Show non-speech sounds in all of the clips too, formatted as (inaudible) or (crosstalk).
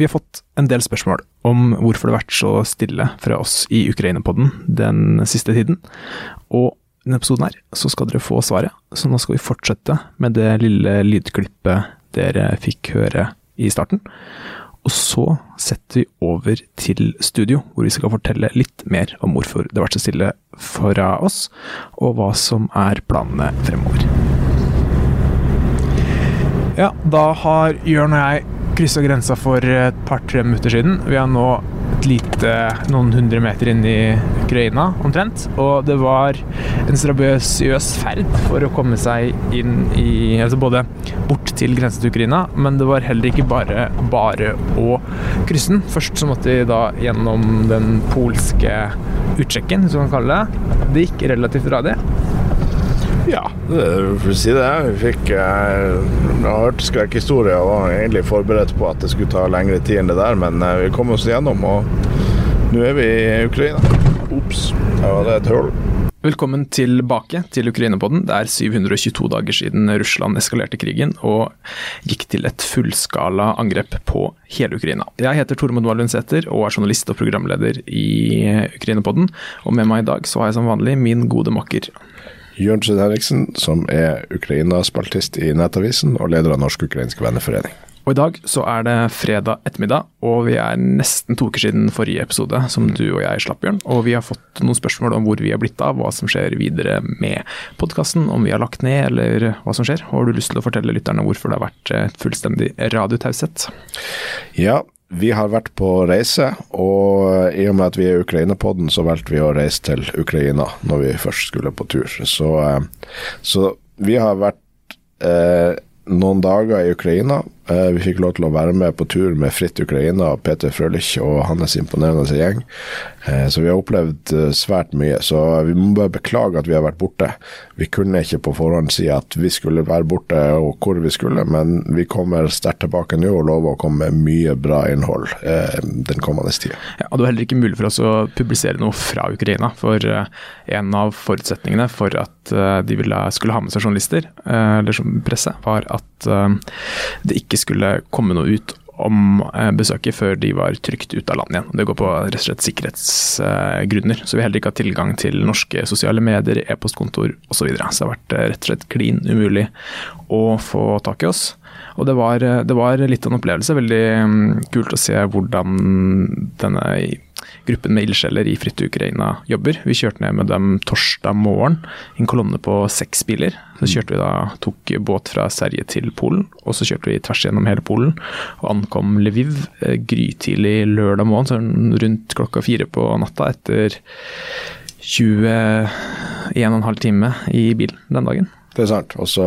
Vi har fått en del spørsmål om hvorfor det har vært så stille fra oss i Ukraina-podden den siste tiden. Og i denne episoden her så skal dere få svaret, så nå skal vi fortsette med det lille lydklippet dere fikk høre i starten. Og så setter vi over til studio, hvor vi skal fortelle litt mer om hvorfor det har vært så stille fra oss, og hva som er planene fremover. Ja, da har Jørn og jeg kryssa grensa for et par-tre minutter siden. Vi er nå et lite noen hundre meter inn i Ukraina, omtrent. Og det var en strabasiøs ferd for å komme seg inn i Altså både bort til grensen til Ukraina, men det var heller ikke bare bare å krysse den. Først så måtte vi da gjennom den polske utsjekken, hvis man kan kalle det. Det gikk relativt radig. Ja, for å si det. Vi fikk eh, Jeg har hørt skrekkhistorier og var egentlig forberedt på at det skulle ta lengre tid enn det der, men eh, vi kom oss gjennom, og nå er vi i Ukraina. Ops, der var det et hull. Velkommen tilbake til Ukraina-podden. Det er 722 dager siden Russland eskalerte krigen og gikk til et fullskala angrep på hele Ukraina. Jeg heter Tormod Lundsæter og er journalist og programleder i Ukraina-podden. Og med meg i dag så har jeg som vanlig min gode makker Jørnsen Henriksen, som er Ukraina-spaltist i Nettavisen og leder av Norsk-ukrainsk venneforening. Og I dag så er det fredag ettermiddag, og vi er nesten to uker siden forrige episode som du og jeg slapp, Bjørn. Og vi har fått noen spørsmål om hvor vi er blitt av, hva som skjer videre med podkasten, om vi har lagt ned eller hva som skjer. Har du lyst til å fortelle lytterne hvorfor det har vært fullstendig radiotaushet? Ja, vi har vært på reise, og i og med at vi er Ukraina-podden, så valgte vi å reise til Ukraina når vi først skulle på tur. Så, så vi har vært eh, noen dager i Ukraina. Eh, vi fikk lov til å være med på tur med Fritt Ukraina og Peter Frølich og hans imponerende gjeng. Eh, så vi har opplevd eh, svært mye. Så vi må bare beklage at vi har vært borte. Vi kunne ikke på forhånd si at vi skulle være borte og hvor vi skulle, men vi kommer sterkt tilbake nå og lover å komme med mye bra innhold den kommende tida. Ja, det var heller ikke mulig for oss å publisere noe fra Ukraina. For en av forutsetningene for at de skulle ha med seg journalister, eller som presse, var at det ikke skulle komme noe ut om besøket før de var trygt ute av landet igjen. Det går på rett og slett sikkerhetsgrunner. Så vi heller ikke har tilgang til norske sosiale medier, e-postkontor osv. Så, videre. så det har vært rett og slett klin umulig å få tak i oss. Og det var, det var litt av en opplevelse. Veldig kult å se hvordan denne gruppen med ildsjeler i Fritt Ukraina jobber. Vi kjørte ned med dem torsdag morgen, en kolonne på seks biler. Så kjørte vi da, tok båt fra Sverige til Polen, og så kjørte vi tvers gjennom hele Polen. Og ankom Lviv eh, grytidlig lørdag morgen, sånn rundt klokka fire på natta etter 21,5 time i bilen den dagen. Det er sant. Og så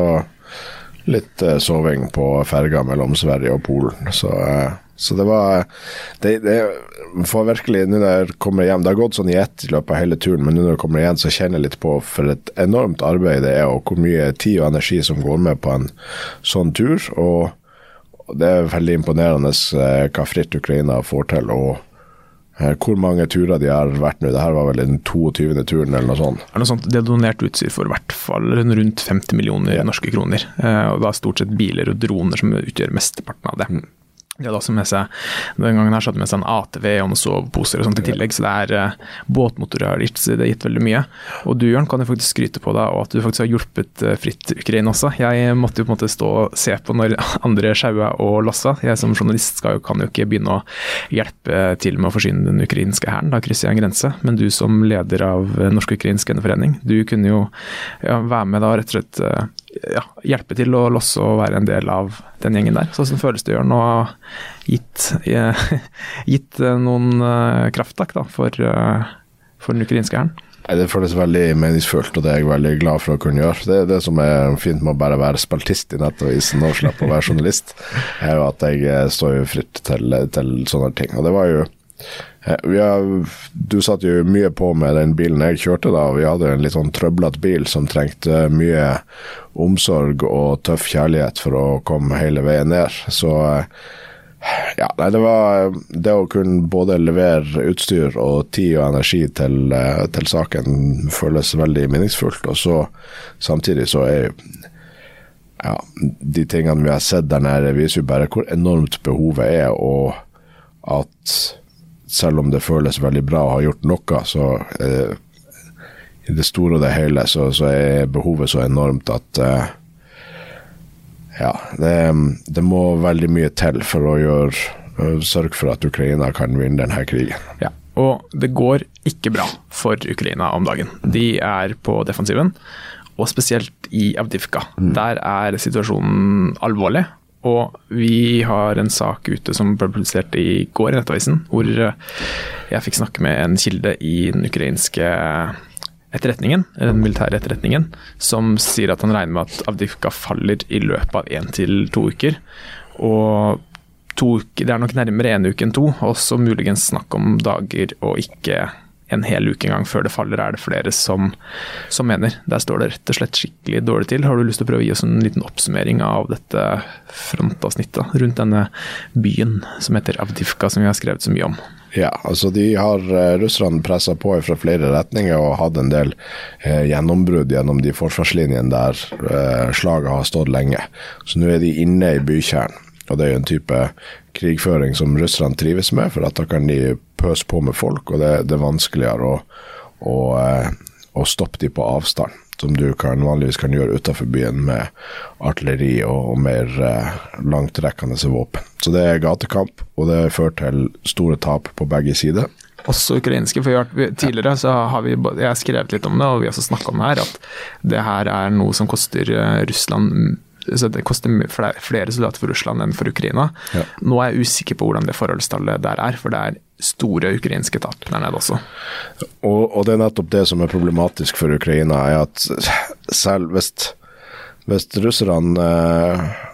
litt eh, soving på ferga mellom Sverige og Polen. Så, eh, så det var det, det får virkelig, nå når jeg kommer hjem, Det har gått sånn i ett i løpet av hele turen, men nå når jeg kommer igjen, så kjenner jeg litt på for et enormt arbeid det er, og hvor mye tid og energi som går med på en sånn tur. og det er veldig imponerende eh, hva Fritt Ukraina får til. og hvor mange turer de har vært nå. Dette var vel den 22. turen eller noe sånt. Er noe sånt. De har donert utstyr for i hvert fall rundt 50 millioner norske kroner. Og da stort sett biler og droner som utgjør mesteparten av det. De hadde også med seg den gangen her så hadde de med seg en ATV og noen soveposer og sånt i tillegg, så det er uh, båtmotorer har gitt, det har gitt veldig mye. Og du Jørn kan jo faktisk skryte på deg og at du faktisk har hjulpet uh, Fritt Ukraina også. Jeg måtte jo på en måte stå og se på når (laughs) andre sjaua og lassa. Jeg som journalist skal kan jo ikke begynne å hjelpe til med å forsyne den ukrainske hæren, da krysser jeg en grense. Men du som leder av Norsk-ukrainsk venneforening, du kunne jo ja, være med da rett og slett uh, ja, hjelpe til å losse og være en del av den gjengen der. Så Sånn føles det, Jørn, å gitt, (laughs) gitt eh, noen uh, krafttak for, for den ukrainske hæren? Det føles veldig meningsfullt, og det er jeg veldig glad for å kunne gjøre. Det er det som er fint med å bare være spaltist i Nettavisen og slippe å være journalist, er jo at jeg står jo fritt til, til sånne ting. Og det var jo har, du satt jo mye på med den bilen jeg kjørte da, og vi hadde en litt sånn trøblete bil som trengte mye omsorg og tøff kjærlighet for å komme hele veien ned. Så ja, nei, det var det å kunne både levere utstyr og tid og energi til, til saken føles veldig meningsfullt. Og så samtidig så er ja, de tingene vi har sett der nede, viser jo bare hvor enormt behovet er. og at selv om det føles veldig bra å ha gjort noe, så eh, i det store og det hele så, så er behovet så enormt at eh, ja, det, det, må veldig mye til for å gjøre, sørge for at Ukraina kan vinne denne krigen. Ja, og det går ikke bra for Ukraina om dagen. De er på defensiven, og spesielt i Avdivka. Mm. Der er situasjonen alvorlig. Og vi har en sak ute som ble publisert i går i Nettavisen, hvor jeg fikk snakke med en kilde i den ukrainske etterretningen, den militære etterretningen, som sier at han regner med at Avdivka faller i løpet av én til to uker. Og to uker, det er nok nærmere én uke enn to, også muligens snakk om dager og ikke en hel uke en gang før det faller, er det flere som, som, mener. Der står det rett og slett skikkelig dårlig til. Har du lyst til å prøve å gi oss en liten oppsummering av dette frontavsnittet rundt denne byen som heter Avdivka, som vi har skrevet så mye om? Ja, altså de har uh, russerne pressa på fra flere retninger og hatt en del eh, gjennombrudd gjennom de forsvarslinjene der eh, slaget har stått lenge. Så nå er de inne i bykjernen. Og det er jo en type krigføring som russerne trives med, for at da kan de pøse på med folk, og det, det er vanskeligere å, å, å stoppe de på avstand som du kan, vanligvis kan gjøre utenfor byen med artilleri og, og mer eh, langtrekkende våpen. Så det er gatekamp, og det fører til store tap på begge sider. Også ukrainske. for Tidligere så har vi jeg har skrevet litt om det, og vi har også snakka om det her, at det her er noe som koster eh, Russland det koster flere soldater for Russland enn for Ukraina. Ja. Nå er jeg usikker på hvordan det forholdstallet der er, for det er store ukrainske tap der nede også. Og, og, det er nettopp det som er problematisk for Ukraina, er at selv hvis, hvis russerne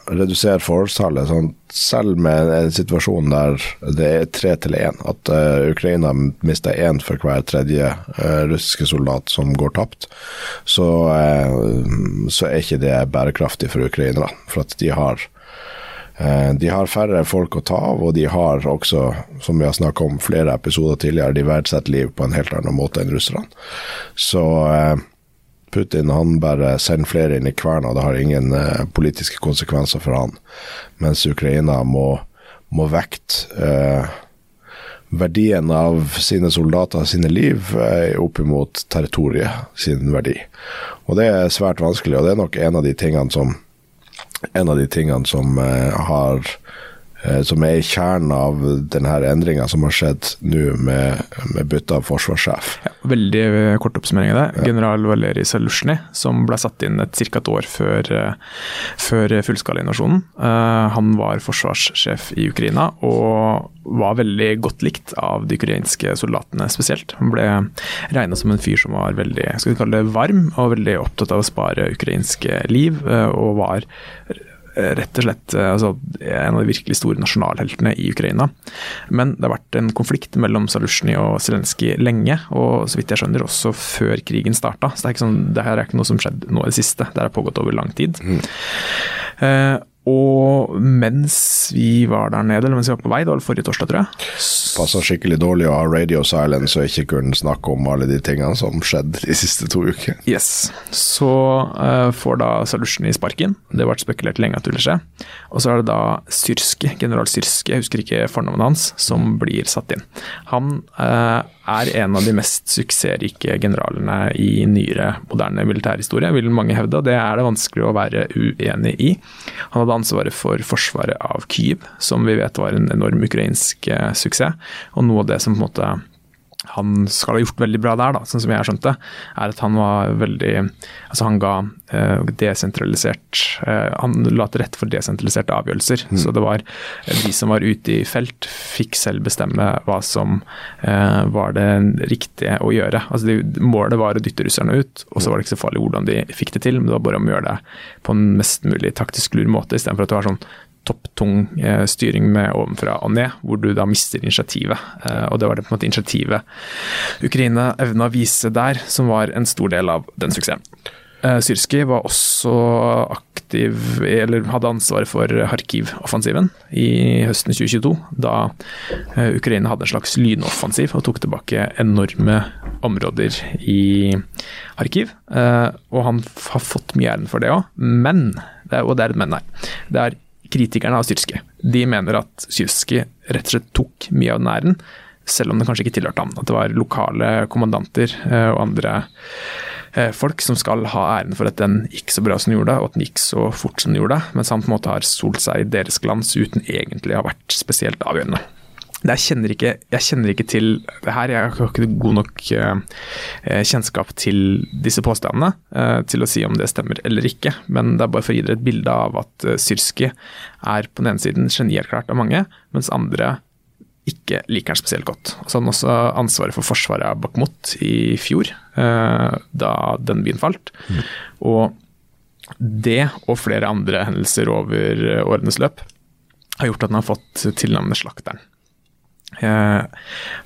reduserer forholdstallet, sånn, selv med en situasjon der det er tre til én, at uh, Ukraina mister én for hver tredje uh, russiske soldat som går tapt, så, uh, så er ikke det bærekraftig for ukrainerne. For at de har de har færre folk å ta av, og de har også, som vi har snakka om flere episoder tidligere, de verdsetter liv på en helt annen måte enn russerne. Så Putin han bare sender flere inn i kverna, det har ingen eh, politiske konsekvenser for han. Mens Ukraina må, må vekte eh, verdien av sine soldater, sine liv, eh, opp imot territoriet sin verdi. Og det er svært vanskelig, og det er nok en av de tingene som en av de tingene som eh, har som er i kjernen av denne endringa som har skjedd nå med, med bytte av forsvarssjef. Ja, veldig eh, kort oppsummering av det. Ja. General Valerij Salusjny, som ble satt inn et ca. et år før, før fullskalainvasjonen. Han var forsvarssjef i Ukraina og var veldig godt likt av de ukrainske soldatene spesielt. Han ble regna som en fyr som var veldig skal vi kalle det varm, og veldig opptatt av å spare ukrainske liv, og var rett og slett altså, en av de virkelig store nasjonalheltene i Ukraina. Men det har vært en konflikt mellom Salusjny og Zelenskyj lenge, og så vidt jeg skjønner også før krigen starta. Så det, er ikke sånn, det her er ikke noe som skjedde nå i det siste, det har pågått over lang tid. Mm. Eh, og mens vi var der nede, eller mens vi var på vei, det var forrige torsdag, tror jeg Passa skikkelig dårlig å ha radio silence og ikke kunne snakke om alle de tingene som skjedde de siste to ukene. Yes. Så uh, får da Salusjny sparken. Det ble spekulert lenge at det ville skje. Og så er det da Syrske, general Syrske, jeg husker ikke fornavnet hans, som blir satt inn. Han uh, er en av de mest suksessrike generalene i nyere moderne militærhistorie, vil mange hevde, og det er det vanskelig å være uenig i. Han hadde ansvaret for forsvaret av Kyiv, som vi vet var en enorm ukrainsk eh, suksess, og noe av det som på en måte han skal ha gjort veldig bra der, da, sånn som jeg har skjønt det, er at han var veldig Altså han ga eh, desentralisert eh, Han la til rette for desentraliserte avgjørelser. Mm. Så det var eh, de som var ute i felt, fikk selv bestemme hva som eh, var det riktige å gjøre. Altså de, Målet var å dytte russerne ut, og så var det ikke så farlig hvordan de fikk det til, men det var bare om å gjøre det på en mest mulig taktisk lur måte, istedenfor at det var sånn topptung eh, styring med ovenfra og ned, hvor du da mister initiativet. Eh, og det var det på en måte initiativet Ukraina evna å vise der, som var en stor del av den suksessen. Eh, Syrski var også aktiv, eller hadde ansvaret for Kharkiv-offensiven i høsten 2022. Da Ukraina hadde en slags lynoffensiv og tok tilbake enorme områder i Kharkiv. Og han har fått mye æren for det òg, men, og det er et men her, det er kritikerne av Syrski. De mener at Syrski rett og slett tok mye av den æren, selv om det kanskje ikke tilhørte ham. At det var lokale kommandanter og andre folk som skal ha æren for at den gikk så bra som den gjorde, og at den gikk så fort som den gjorde, mens han på en måte har solt seg i deres glans uten egentlig å ha vært spesielt avgjørende. Jeg kjenner, ikke, jeg kjenner ikke til det her, jeg har ikke god nok uh, kjennskap til disse påstandene uh, til å si om det stemmer eller ikke. Men det er bare for å gi dere et bilde av at Syrski er på den ene siden genierklært av mange, mens andre ikke liker han spesielt godt. Så han også ansvaret for forsvaret av Bakhmut i fjor, da den byen falt. Mm. Og det og flere andre hendelser over årenes løp har gjort at han har fått tilnavnet Slakteren. Eh,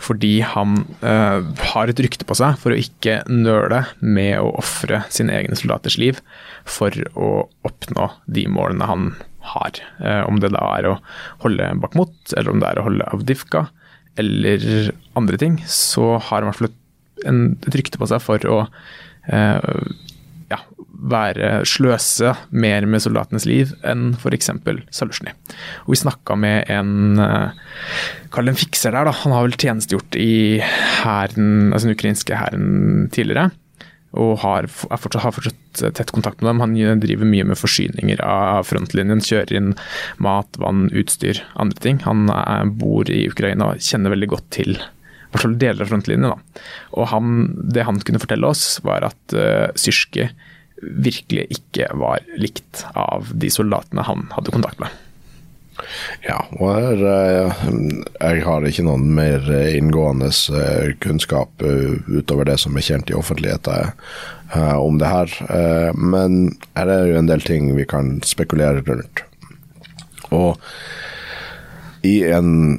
fordi han eh, har et rykte på seg for å ikke nøle med å ofre sine egne soldaters liv for å oppnå de målene han har. Eh, om det da er å holde Bakhmut, eller om det er å holde Avdivka, eller andre ting, så har han i hvert fall et rykte på seg for å ja, være sløse mer med soldatenes liv enn f.eks. Salusjny. Og vi snakka med en Kall en fikser der, da. Han har vel tjenestegjort i herren, altså den ukrainske hæren tidligere. Og har, fortsatt, har, fortsatt, tett kontakt med dem. Han driver mye med forsyninger av frontlinjen. Kjører inn mat, vann, utstyr, andre ting. Han bor i Ukraina og kjenner veldig godt til hvert fall deler av frontlinjen. Da. Og han, det han kunne fortelle oss, var at uh, Syrske virkelig ikke var likt av de soldatene han hadde kontakt med. Ja, og her, eh, jeg har ikke noen mer inngående eh, kunnskap utover det som er kjent i offentligheten om det her. Men her er jo en del ting vi kan spekulere rundt. Og i en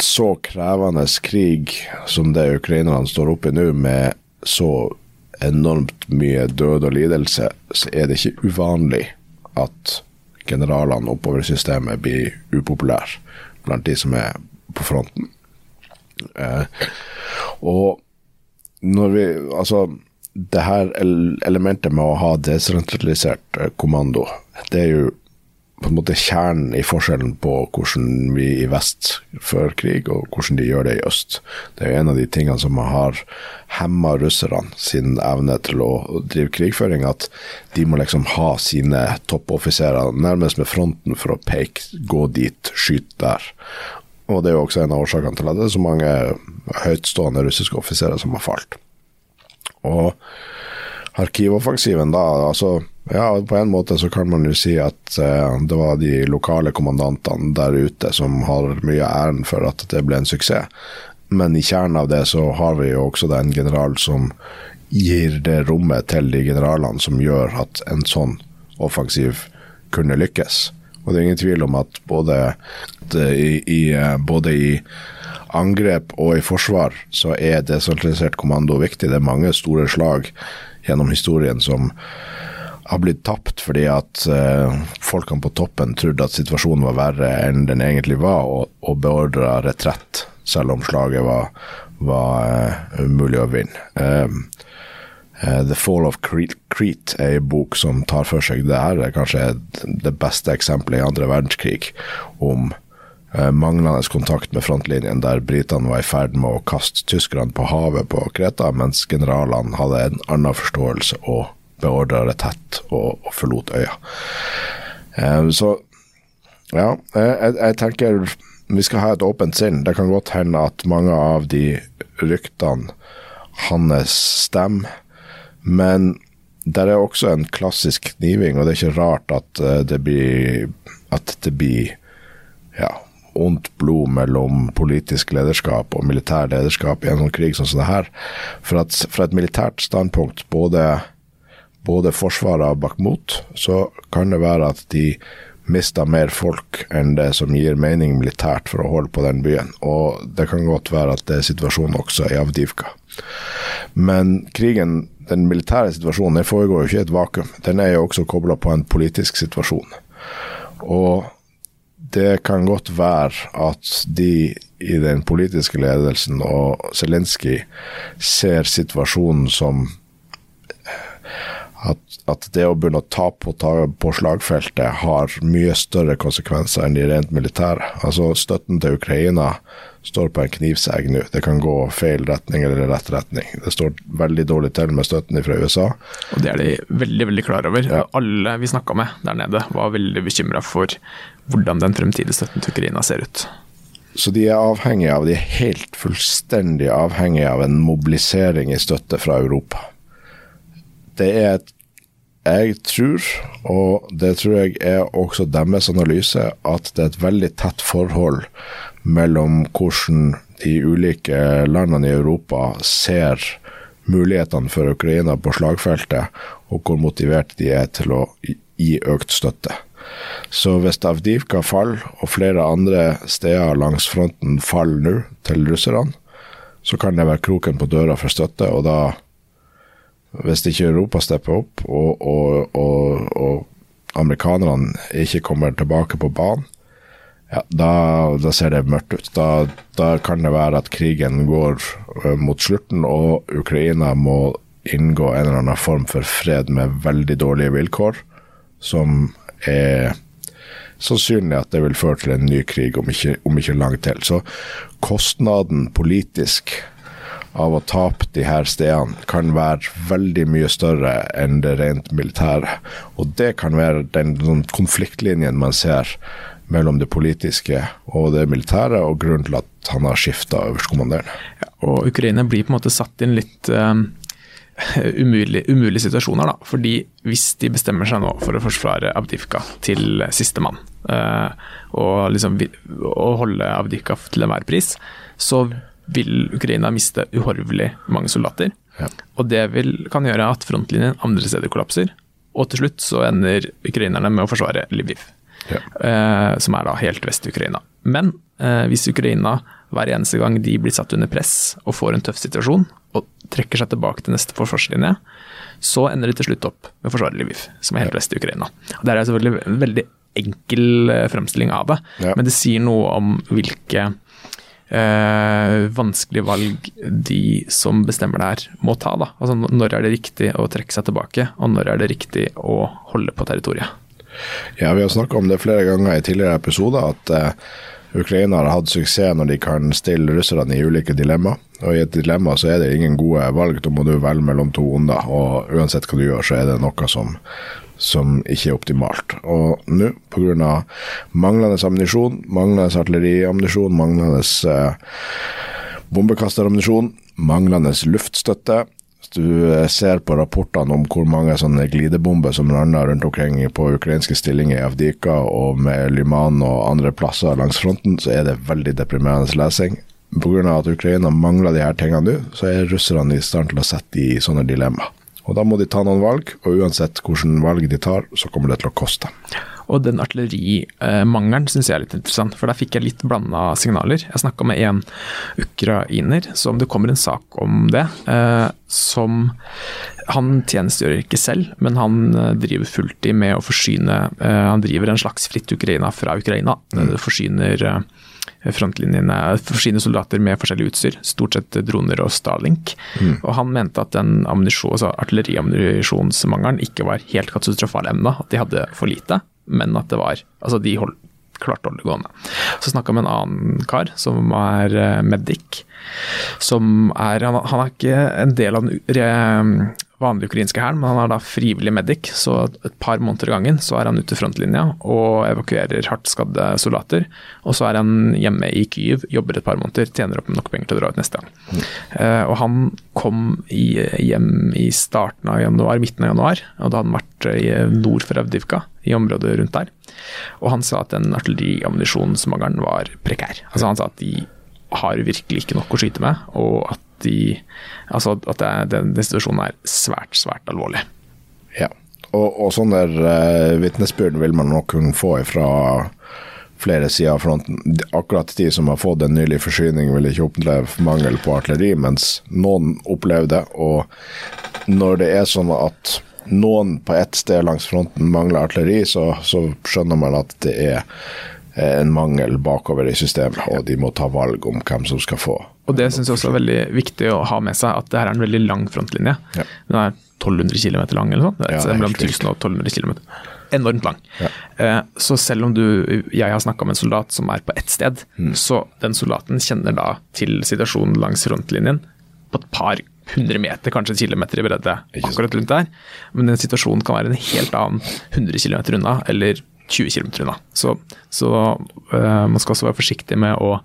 så krevende krig som det ukrainerne står oppe i nå, med så enormt mye død og lidelse, så er det ikke uvanlig at generalene oppover systemet blir upopulære blant de som er på fronten. Eh, og når vi Altså, det her elementet med å ha desentralisert eh, kommando, det er jo på en måte kjernen i forskjellen på hvordan vi i vest fører krig, og hvordan de gjør det i øst. Det er jo en av de tingene som har hemma russerne sin evne til å drive krigføring, at de må liksom ha sine toppoffiserer nærmest med fronten for å peke, gå dit, skyte der. Og det er jo også en av årsakene til at det er så mange høytstående russiske offiserer som har falt. Og Kharkiv-offensiven da, altså ja, på en måte så kan man jo si at eh, det var de lokale kommandantene der ute som har mye æren for at det ble en suksess. Men i kjernen av det så har vi jo også den general som gir det rommet til de generalene som gjør at en sånn offensiv kunne lykkes. Og det er ingen tvil om at både i, i, eh, både i angrep og i forsvar så er desentralisert kommando viktig. Det er mange store slag gjennom historien som har blitt tapt fordi at uh, folkene på toppen trodde at situasjonen var verre enn den egentlig var, og, og beordra retrett, selv om slaget var, var uh, umulig å vinne. Um, uh, The Fall of Crete er en bok som tar for seg det her, Det er kanskje det beste eksempelet i andre verdenskrig om manglende kontakt med frontlinjen, der britene var i ferd med å kaste tyskerne på havet på Kreta, mens generalene hadde en annen forståelse og beordra det tett og, og forlot øya. Um, så ja, jeg, jeg, tenker vi skal ha et åpent sinn. Det kan godt hende at mange av de ryktene hans stemmer, men det er også en klassisk kniving, og det er ikke rart at eh, det blir at det blir ja, ondt blod mellom politisk lederskap og militær lederskap i en sånn krig som sånn her. For at fra et militært standpunkt, både både forsvaret av Bakhmut, så kan det være at de mista mer folk enn det som gir mening militært for å holde på den byen. Og det kan godt være at det er situasjonen også i Avdivka. Men krigen, den militære situasjonen, den foregår jo ikke i et vakuum. Den er jo også kobla på en politisk situasjon. Og det kan godt være at de i den politiske ledelsen og Zelenskyj ser situasjonen som at, at, det å begynne å ta på, ta på slagfeltet har mye større konsekvenser enn de rent militære. Altså Støtten til Ukraina står på en knivsegg nå. Det kan gå feil retning eller rett retning. Det står veldig dårlig til med støtten fra USA. Og Det er de veldig veldig klar over. Ja. Alle vi snakka med der nede var veldig bekymra for hvordan den fremtidige støtten til Ukraina ser ut. Så de er avhengige av, de er helt fullstendig avhengige av en mobilisering i støtte fra Europa det er et jeg tror, og det tror jeg er også deres analyse, at det er et veldig tett forhold mellom hvordan de ulike landene i Europa ser mulighetene for Ukraina på slagfeltet, og hvor motivert de er til å gi økt støtte. Så hvis Avdivka faller, og flere andre steder langs fronten faller nå til russerne, så kan det være kroken på døra for støtte, og da hvis ikke Europa stepper opp og, og, og, og amerikanerne ikke kommer tilbake på banen, ja, da, da, ser det mørkt ut. Da, da, kan det være at krigen går uh, mot slutten, og Ukraina må inngå en eller annen form for fred med veldig dårlige vilkår, som er sannsynlig at det vil føre til en ny krig om ikke, om ikke langt til. Så kostnaden politisk av å tape de her stedene kan være veldig mye større enn det rent militære. Og det kan være den, den konfliktlinjen man ser mellom det politiske og det militære, og grunnen til at han har skifta øverstkommanderende. Ja, og Ukraina blir på en måte satt inn litt um, umulig, umulige situasjoner, da. Fordi hvis de bestemmer seg nå for å forsvare Avdivka til sistemann, uh, og liksom og holde Avdivka til enhver pris, så vil Ukraina miste uhorvelig mange soldater. Ja. Og det vil, kan gjøre at frontlinjen andre steder kollapser. Og til slutt så ender ukrainerne med å forsvare Lviv, ja. eh, som er da helt vest i Ukraina. Men eh, hvis Ukraina hver eneste gang de blir satt under press og får en tøff situasjon, og trekker seg tilbake til neste forsvarslinje, så ender de til slutt opp med forsvaret Lviv, som er helt vest i Ukraina. Det er selvfølgelig en veldig enkel eh, fremstilling av det, ja. men det sier noe om hvilke eh, vanskelige valg de som bestemmer det her, må ta. Da. Altså, når er det riktig å trekke seg tilbake, og når er det riktig å holde på territoriet? Ja, Vi har snakka om det flere ganger i tidligere episoder, at eh, Ukraina har hatt suksess når de kan stille russerne i ulike dilemmaer. Og I et dilemma så er det ingen gode valg, da må du velge mellom to onder. Og uansett hva du gjør, så er det noe som som ikke er optimalt. Og nå, pga. manglende ammunisjon, manglende artilleriammunisjon, manglende eh, bombekasterammunisjon, manglende luftstøtte du eh, ser på rapportene om hvor mange sånne glidebomber som lander rundt omkring på ukrainske stillinger i Avdika og med Lyman og andre plasser langs fronten, så er det veldig deprimerende lesing. Pga. at Ukraina mangler de her tingene nå, så er russerne i stand til å sette de i sånne dilemmaer. Og Da må de ta noen valg, og uansett hvilke valg de tar, så kommer det til å koste. Og den artillerimangelen syns jeg er litt interessant, for der fikk jeg litt blanda signaler. Jeg snakka med en ukrainer, som det kommer en sak om det. Eh, som Han tjenestegjør ikke selv, men han eh, driver fulltid med å forsyne eh, Han driver en slags fritt Ukraina fra Ukraina. Mm. Forsyner frontlinjene forsyne soldater med forskjellig utstyr, stort sett droner og Starlink. Mm. Og han mente at den altså artilleriammunisjonsmangelen ikke var helt katastrofal ennå, at de hadde for lite, men at det var Altså, de holdt klarte å holde det gående. Så snakka med en annen kar som er eh, medic. Som er han, han er ikke en del av den vanlige ukrainske hæren, men han er da frivillig medic, så et par måneder i gangen så er han ute i frontlinja og evakuerer hardt skadde soldater. Og så er han hjemme i Kyiv, jobber et par måneder, tjener opp nok penger til å dra ut neste gang. Uh, og han kom i, hjem i starten av januar, midten av januar, og da hadde han vært i nord for Avdivka, i området rundt der. Og han sa at den artilleriammunisjonsmangelen var prekær. Altså Han sa at de har virkelig ikke nok å skyte med, og at de Altså at det, den, den situasjonen er svært, svært alvorlig. Ja, og, og sånn der uh, vitnesbyrd vil man nok kunne få fra flere sider av fronten. Akkurat de som har fått en nylig forsyning, vil ikke oppleve mangel på artilleri, mens noen opplever det. Og når det er sånn at noen på ett sted langs fronten mangler artilleri, så, så skjønner man at det er eh, en mangel bakover i systemet, og de må ta valg om hvem som skal få. Og Det syns jeg også er veldig viktig å ha med seg, at det her er en veldig lang frontlinje. Ja. Den er 1200 km lang eller noe sånt. Det Ja, mellom 1000 og 1200 km. Enormt lang. Ja. Eh, så selv om du, jeg har snakka med en soldat som er på ett sted, Mm. så den soldaten kjenner da til situasjonen langs frontlinjen på et par hundre meter, kanskje en kilometer i bredde akkurat rundt der. Men den situasjonen kan være en helt annen 100 km unna, eller 20 km unna. Så, så eh, man skal også være forsiktig med å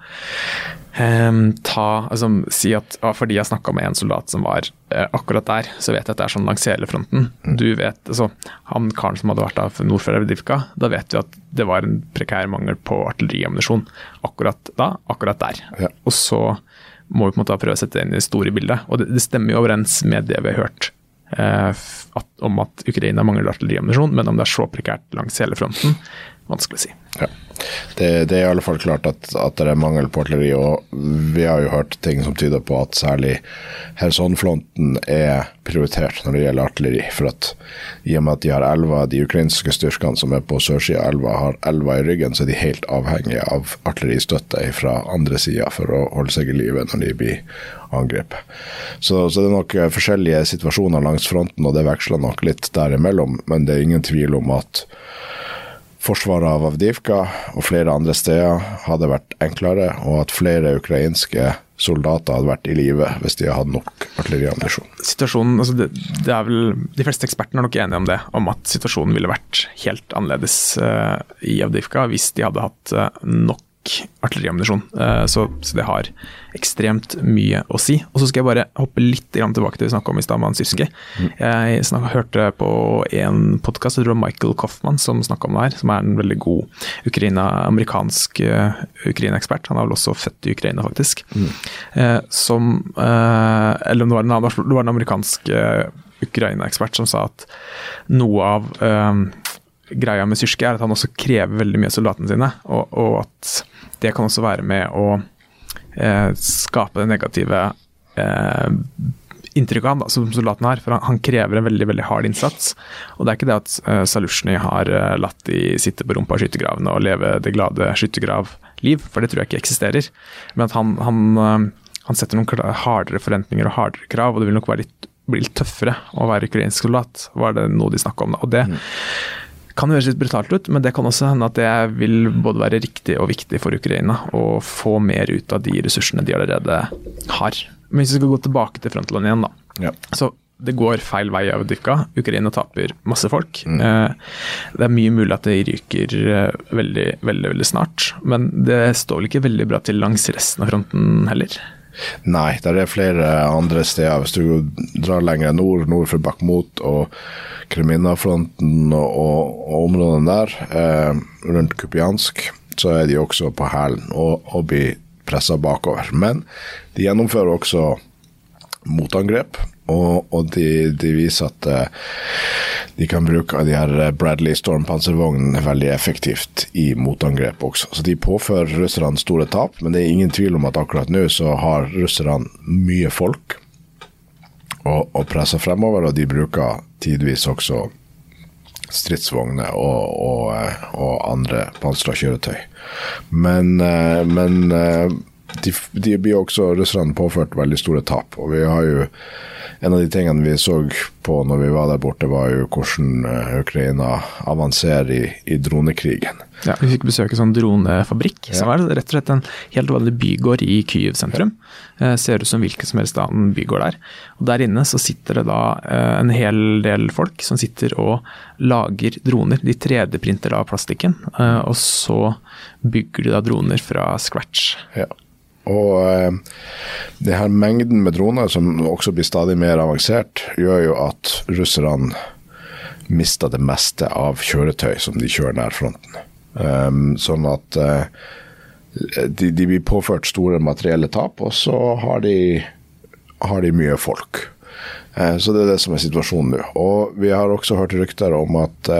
Ehm, ta, altså, si at ah, fordi jeg snakka med en soldat som var eh, akkurat der, så vet jeg at det er sånn langs hele fronten. Du vet, altså, Han karen som hadde vært av nord for Avdivka, da vet vi at det var en prekær mangel på artilleriammunisjon akkurat da, akkurat der. Ja. Og så må vi på en måte prøve å sette det inn i det store bildet. Og det, det stemmer jo overens med det vi har hørt eh, at, om at Ukraina mangler artilleriammunisjon, men om det er så prekært langs hele fronten, vanskelig å si. Ja. Det, det er i alle fall klart at, at det er mangel på artilleri, og vi har jo hørt ting som tyder på at særlig Kherson-fronten er prioritert når det gjelder artilleri. For at i og med at de har elva, de ukrainske styrkene som er på sørsida av elva, har elva i ryggen, så er de helt avhengige av artilleristøtte fra andre sida for å holde seg i live når de blir angrepet. Så, så det er nok forskjellige situasjoner langs fronten, og det veksler nok litt derimellom, men det er ingen tvil om at forsvaret av Avdivka og flere andre steder hadde vært enklere, og at flere ukrainske soldater hadde vært i live hvis de hadde nok artilleriammunisjon. altså det, det De fleste ekspertene er nok enige om det, om at situasjonen ville vært helt annerledes uh, i Avdivka hvis de hadde hatt uh, nok artilleriammunisjon. Eh, så, så det har ekstremt mye å si. Og så skal jeg bare hoppe litt tilbake til det vi snakka om i stad med han Syrski. Jeg snakket, hørte på en podkast, jeg tror det var Michael Coffman som snakka om det her, som er en veldig god Ukraina, amerikansk uh, Ukraina-ekspert. Han er vel også født i Ukraina, faktisk. Mm. som eh, Eller om det var en, det var en amerikansk eh, Ukraina-ekspert som sa at noe av eh, greia med Syrske er at han også krever veldig mye av soldatene sine, og, og at det kan også være med å eh, skape det negative eh, inntrykket av han som soldaten har. For han, han krever en veldig veldig hard innsats. Og det er ikke det at uh, Salushny har eh, latt de sitte på rumpa i skyttergravene og leve det glade skyttergravliv, for det tror jeg ikke eksisterer. Men at han, han, eh, han setter noen hardere forventninger og hardere krav, og det vil nok litt, bli litt tøffere å være ukrainsk soldat, var det noe de snakka om. da. Og det kan høres litt brutalt ut, men det kan også hende at det vil både være riktig og viktig for Ukraina å få mer ut av de ressursene de allerede har. Men hvis vi skal gå tilbake til frontland igjen, da. Ja. Så det går feil vei av Dykka. Ukraina taper masse folk. Mm. det er mye mulig at det ryker eh, veldig, veldig, veldig snart. Men det står vel ikke veldig bra til langs resten av fronten heller. Nei, der er flere andre steder. Hvis du drar lenger nord, nord for Bakhmut og Kreminna-fronten og, og, og områdene der, eh, rundt Kupiansk, så er de også på hælen og, og blir pressa bakover. Men de gjennomfører også motangrep, og, og de, de viser at eh, de kan bruke de her Bradley Storm-panservognene veldig effektivt i motangrep også. Så de påfører russerne store tap, men det er ingen tvil om at akkurat nå så har russerne mye folk og, og presser fremover, og de bruker tidvis også stridsvogner og, og, eh, og andre pansra kjøretøy. Men, eh, men eh, de, de blir også russerne påført veldig store tap. Og vi har jo en av de tingene vi så på når vi var der borte, var jo hvordan eh, Ukraina avanserer i, i dronekrigen. Ja, vi fikk besøke sånn dronefabrikk, som er rett og slett en helt vanlig bygård i Kyiv sentrum. Eh, ser ut som hvilken som helst annen bygård der. Og Der inne så sitter det da eh, en hel del folk som sitter og lager droner. De 3D-printer av plastikken, eh, og så bygger de da droner fra scratch. Ja. Og eh, det her mengden med droner, som også blir stadig mer avansert, gjør jo at russerne mister det meste av kjøretøy som de kjører nær fronten. Um, sånn at eh, de, de blir påført store materielle tap, og så har de, har de mye folk. Eh, så det er det som er situasjonen nå. Og vi har også hørt rykter om at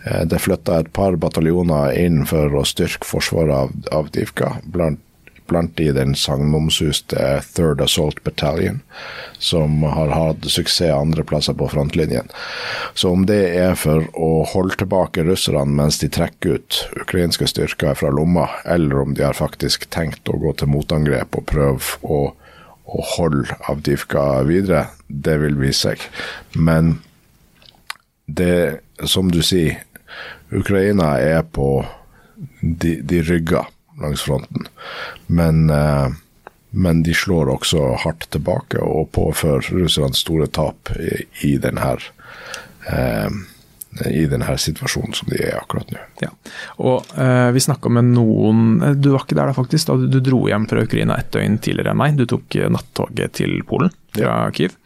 det flytta et par bataljoner inn for å styrke forsvaret av, av Divka, blant blant de den sagnomsuste Third Assault Battalion, som har hatt suksess andre plasser på frontlinjen. Så om det er for å holde tilbake russerne mens de trekker ut ukrainske styrker fra lomma, eller om de har faktisk tenkt å gå til motangrep og prøve å, å holde Avdivka videre, det vil vise seg. Men det, som du sier, Ukraina er på De, de rygger langs fronten. Men, eh, men de slår også hardt tilbake og påfører russerne store tap i, i denne eh, i denne situasjonen som de er akkurat nå. Ja, og eh, Vi snakka med noen eh, Du var ikke der da, faktisk. da Du, dro hjem fra Ukraina et døgn tidligere enn meg. Du tok nattoget til Polen fra ja. Kyiv.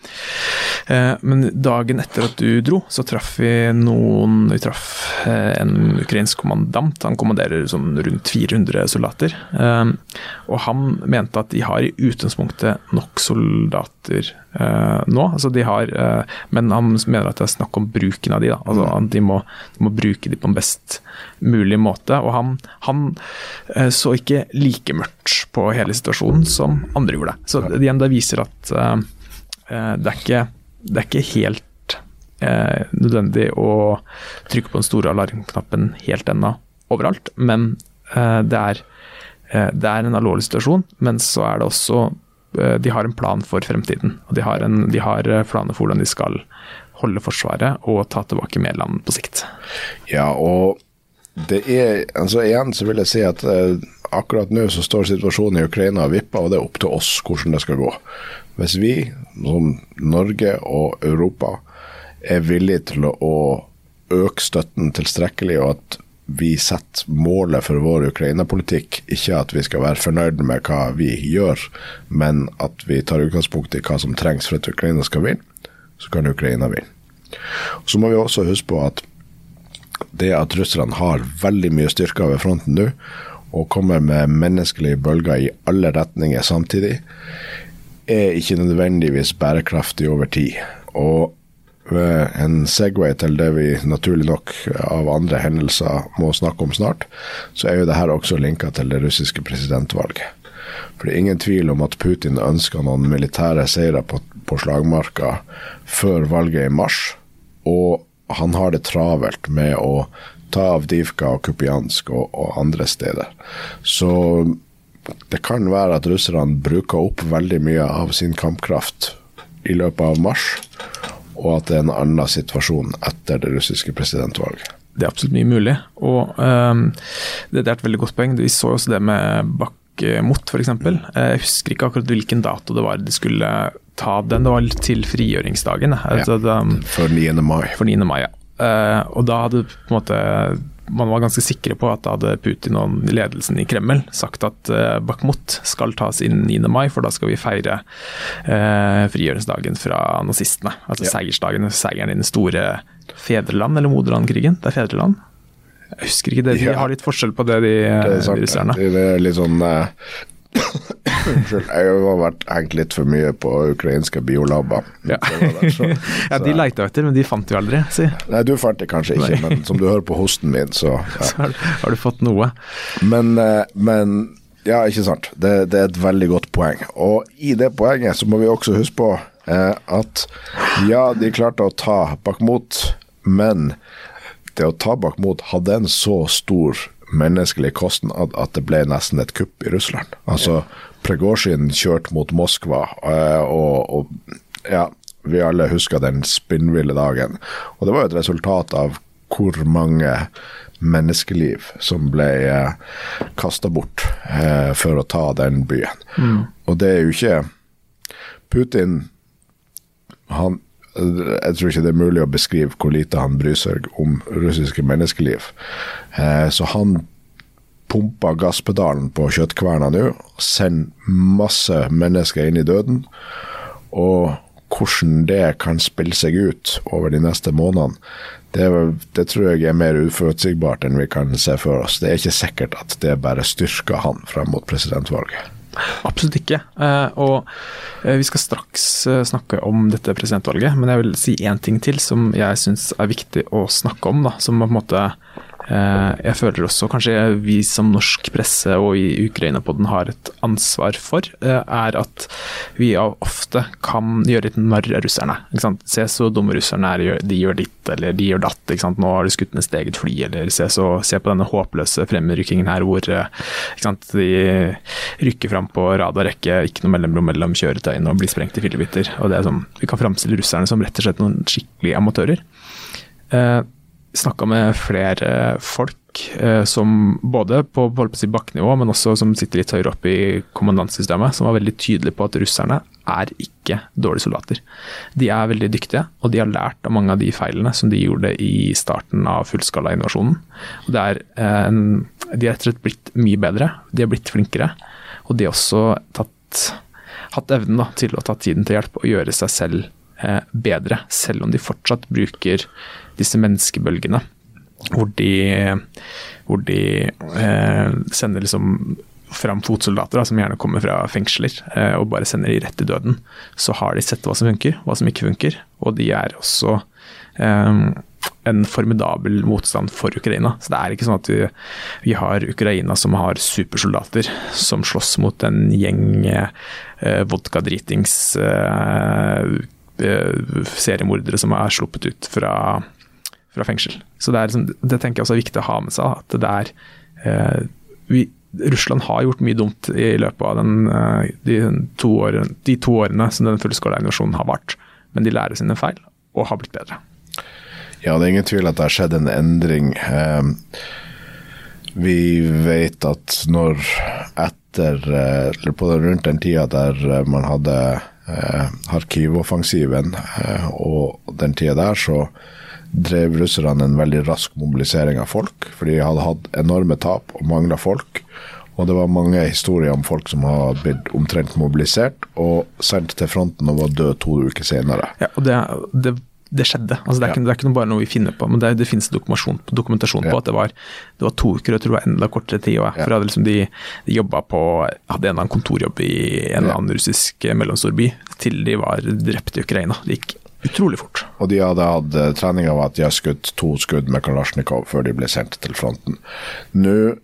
Eh, men dagen etter at du dro, så traff vi noen Vi traff eh, en ukrainsk kommandant. Han kommanderer sånn rundt 400 soldater. Eh, og han mente at de har i utgangspunktet nok soldater nå. Altså de har, men han mener at det er snakk om bruken av de. da, altså mm. de må, de må bruke de på en best mulig måte. Og han, han så ikke like mørkt på hele situasjonen som andre gjorde. Så igjen, det viser at Eh, det er ikke, det er ikke helt eh, nødvendig å trykke på den store alarmknappen helt ennå overalt, men eh, det, er, eh, det er en alvorlig situasjon. Men så er det også eh, De har en plan for fremtiden. og De har, en, de har eh, planer for hvordan de skal holde Forsvaret og ta tilbake Mæland på sikt. Ja, og det er altså Igjen så vil jeg si at akkurat nå så står situasjonen i Ukraina og vipper, og det er opp til oss hvordan det skal gå. Hvis vi, som Norge og Europa, er villige til å øke støtten tilstrekkelig, og at vi setter målet for vår Ukraina-politikk, ikke at vi skal være fornøyd med hva vi gjør, men at vi tar utgangspunkt i hva som trengs for at Ukraina skal vinne, så kan Ukraina vinne. Så må vi også huske på at det at russerne har veldig mye styrker ved fronten nå, og kommer med menneskelige bølger i alle retninger samtidig, er ikke nødvendigvis bærekraftig over tid. Og en Segway til det vi naturlig nok av andre hendelser må snakke om snart, så er jo det her også linka til det russiske presidentvalget. For det er ingen tvil om at Putin ønsker noen militære seire på, på slagmarka før valget i mars, og han har det travelt med å ta Avdivka og Kupiansk og, og andre steder. Så det kan være at russerne bruker opp veldig mye av sin kampkraft i løpet av mars, og at det er en annen situasjon etter det russiske presidentvalget. Det er absolutt mye mulig, og um, det, er et veldig godt poeng. Vi så også det med Bakhmut f.eks. Jeg husker ikke akkurat hvilken dato det var de skulle ta den. Det var til frigjøringsdagen. Altså, ja, for 9. mai. For 9. mai, ja. Uh, og da hadde på en måte man var ganske sikre på at da hadde Putin og ledelsen i Kreml sagt at uh, Bakhmut skal tas inn 9. mai, for da skal vi feire uh, frigjøringsdagen fra nazistene. Altså ja. seiersdagen, seieren i den store fedreland- eller moderlandkrigen. Det er fedreland. Jeg husker ikke det, de ja. har litt forskjell på det, de, det de russerne. Det er litt sånn uh, Unnskyld, jeg har vært hengt litt for mye på ukrainske biolaber. Ja. (laughs) ja, de leita etter, men de fant jo aldri, si. Nei, du fant det kanskje ikke, Nei. men som du hører på hosten min, så, (laughs) ja. så har, du fått noe. Men, eh, men ja, ikke sant. Det, det, er et veldig godt poeng. Og i det poenget så må vi også huske på eh, at ja, de klarte å ta Bakhmut, men det å ta Bakhmut hadde en så stor menneskelig kostnad at det ble nesten et kupp i Russland. Altså, Pregosjin kjørte mot Moskva, eh, og, og, ja, vi alle husker den spinnville dagen. Og det var jo et resultat av hvor mange menneskeliv som ble eh, kasta bort eh, for å ta den byen. Mm. Og det er jo ikke Putin han, jeg tror ikke det er mulig å beskrive hvor lite han bryr seg om russiske menneskeliv. Eh, så han pumper gasspedalen på kjøttkverna nå, sender masse mennesker inn i døden. Og hvordan det kan spille seg ut over de neste månedene, det, det, tror jeg er mer uforutsigbart enn vi kan se for oss. Det er ikke sikkert at det bare styrker han frem mot presidentvalget. Absolutt ikke. Uh, og uh, vi skal straks uh, snakke om dette presidentvalget, men jeg vil si én ting til som jeg syns er viktig å snakke om. Da, som på en måte Eh, jeg føler også kanskje vi som norsk presse og i Ukraina-podden har et ansvar for, eh, er at vi ofte kan gjøre litt narr av russerne. Se så dumme russerne er, de gjør ditt eller de gjør datt. Nå har de skutt ned sitt eget fly, eller se, så, se på denne håpløse fremrykkingen her hvor de rykker fram på rad og rekke, ikke noe mellomrom mellom kjøretøyene og blir sprengt i fillebiter. Og det er sånn, vi kan framstille russerne som rett og slett noen skikkelige amatører. Eh, Snakka med flere folk eh, som både på, på bakkenivå, men også som sitter litt høyere oppe i kommandantsystemet, som var veldig tydelige på at russerne er ikke dårlige soldater. De er veldig dyktige, og de har lært av mange av de feilene som de gjorde i starten av fullskalainvasjonen. De er, eh, de er rett og slett blitt mye bedre, de har blitt flinkere, og de har også tatt, hatt evnen da, til å ta tiden til hjelp og gjøre seg selv eh, bedre, selv om de fortsatt bruker disse menneskebølgene. Hvor de, hvor de eh, sender liksom fram fotsoldater da, som gjerne kommer fra fengsler, eh, og bare sender de rett til døden. Så har de sett hva som funker, hva som ikke funker. Og de er også eh, en formidabel motstand for Ukraina. Så det er ikke sånn at vi, vi har Ukraina som har supersoldater som slåss mot en gjeng eh, vodkadritings eh, eh seriemordere som er sluppet ut fra fra fengsel. Så det, liksom, det, tenker jeg også er viktig å ha med seg. at det er eh, vi, Russland har gjort mye dumt i løpet av den, eh, de, to årene, de, to årene, som den fullskala invasjonen har vart. Men de lærer sine feil og har blitt bedre. Ja, det er ingen tvil at det har skjedd en endring. Eh, vi vet at når etter eh, Eller på rundt den tida der man hadde eh, Kharkiv-offensiven og den tida der, så drev russerne en veldig rask mobilisering av folk. For de hadde hatt enorme tap og mangla folk. Og det var mange historier om folk som har blitt omtrent mobilisert og sendt til fronten og var død to uker senere. Ja, og det, det, det skjedde. Altså, det, er ja. ikke, det, er ikke, bare noe vi finner på, men det, det finnes dokumentasjon, dokumentasjon på at det var, det var, to uker, og jeg tror det var enda kortere tid. Og, for liksom de, de jobba på hadde en eller annen kontorjobb i en eller annen russisk mellomstor by til de var drept i Ukraina. Det gikk utrolig fort. Og de hadde hatt uh, trening av at de har skutt to skudd med Kalasjnikov før de ble sendt til fronten. Nå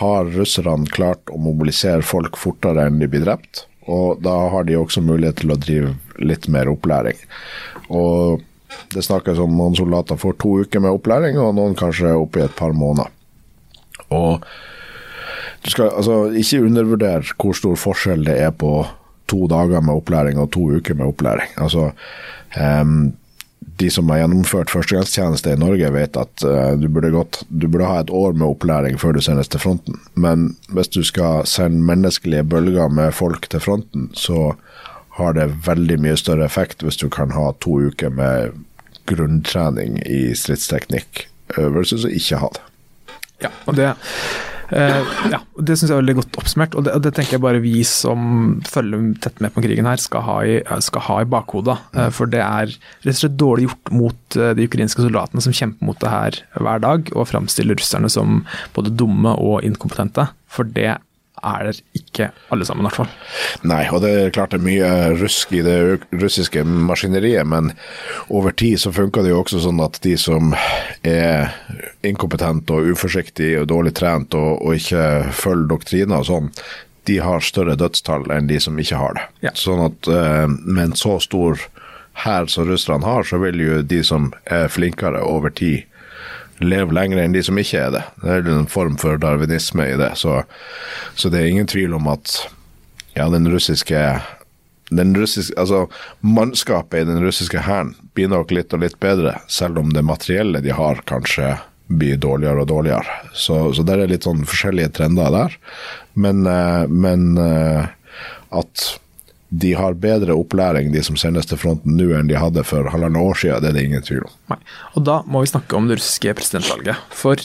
har russerne klart å mobilisere folk fortere enn de blir drept, og da har de også mulighet til å drive litt mer opplæring. Og det snakkes om noen soldater får to uker med opplæring, og noen kanskje oppi et par måneder. Og du skal altså ikke undervurdere hvor stor forskjell det er på to dager med opplæring og to uker med opplæring. Altså, de som har gjennomført førstegangstjeneste i Norge, vet at uh, du, burde gått, du, burde ha et år med opplæring før du sendes til fronten. Men hvis du skal sende menneskelige bølger med folk til fronten, så har det veldig mye større effekt hvis du kan ha to uker med grunntrening i stridsteknikk Øvelse som ikke ha det. Ja, og det ja, Det syns jeg er veldig godt oppsummert, og det, det, tenker jeg bare vi som følger tett med på krigen her, skal ha i, skal ha i bakhodet. Uh, for det er rett og slett dårlig gjort mot uh, de ukrainske soldatene som kjemper mot det her hver dag, og framstiller russerne som både dumme og inkompetente. For det er det ikke alle sammen, i hvert fall. Nei, og det er klart det er mye rusk i det russiske maskineriet, men over tid så funker det jo også sånn at de som er inkompetente og uforsiktige og dårlig trent og, og ikke følger doktriner og sånn, de har større dødstall enn de som ikke har det. Ja. Sånn at med en så stor hær som russerne har, så vil jo de som er flinkere over tid leve lenger enn de som ikke er det. Det er en form for darwinisme i det. Så, så det er ingen tvil om at ja, den russiske den russiske, altså Mannskapet i den russiske hæren blir nok litt og litt bedre, selv om det materielle de har, kanskje blir dårligere og dårligere. Så, så det er litt sånn forskjellige trender der. Men, eh, men eh, at de har bedre opplæring, de som sendes til fronten nå, enn de hadde for halvannet år siden. Det er det ingen tvil om. Nei. Og da må vi snakke om det russiske presidentvalget. For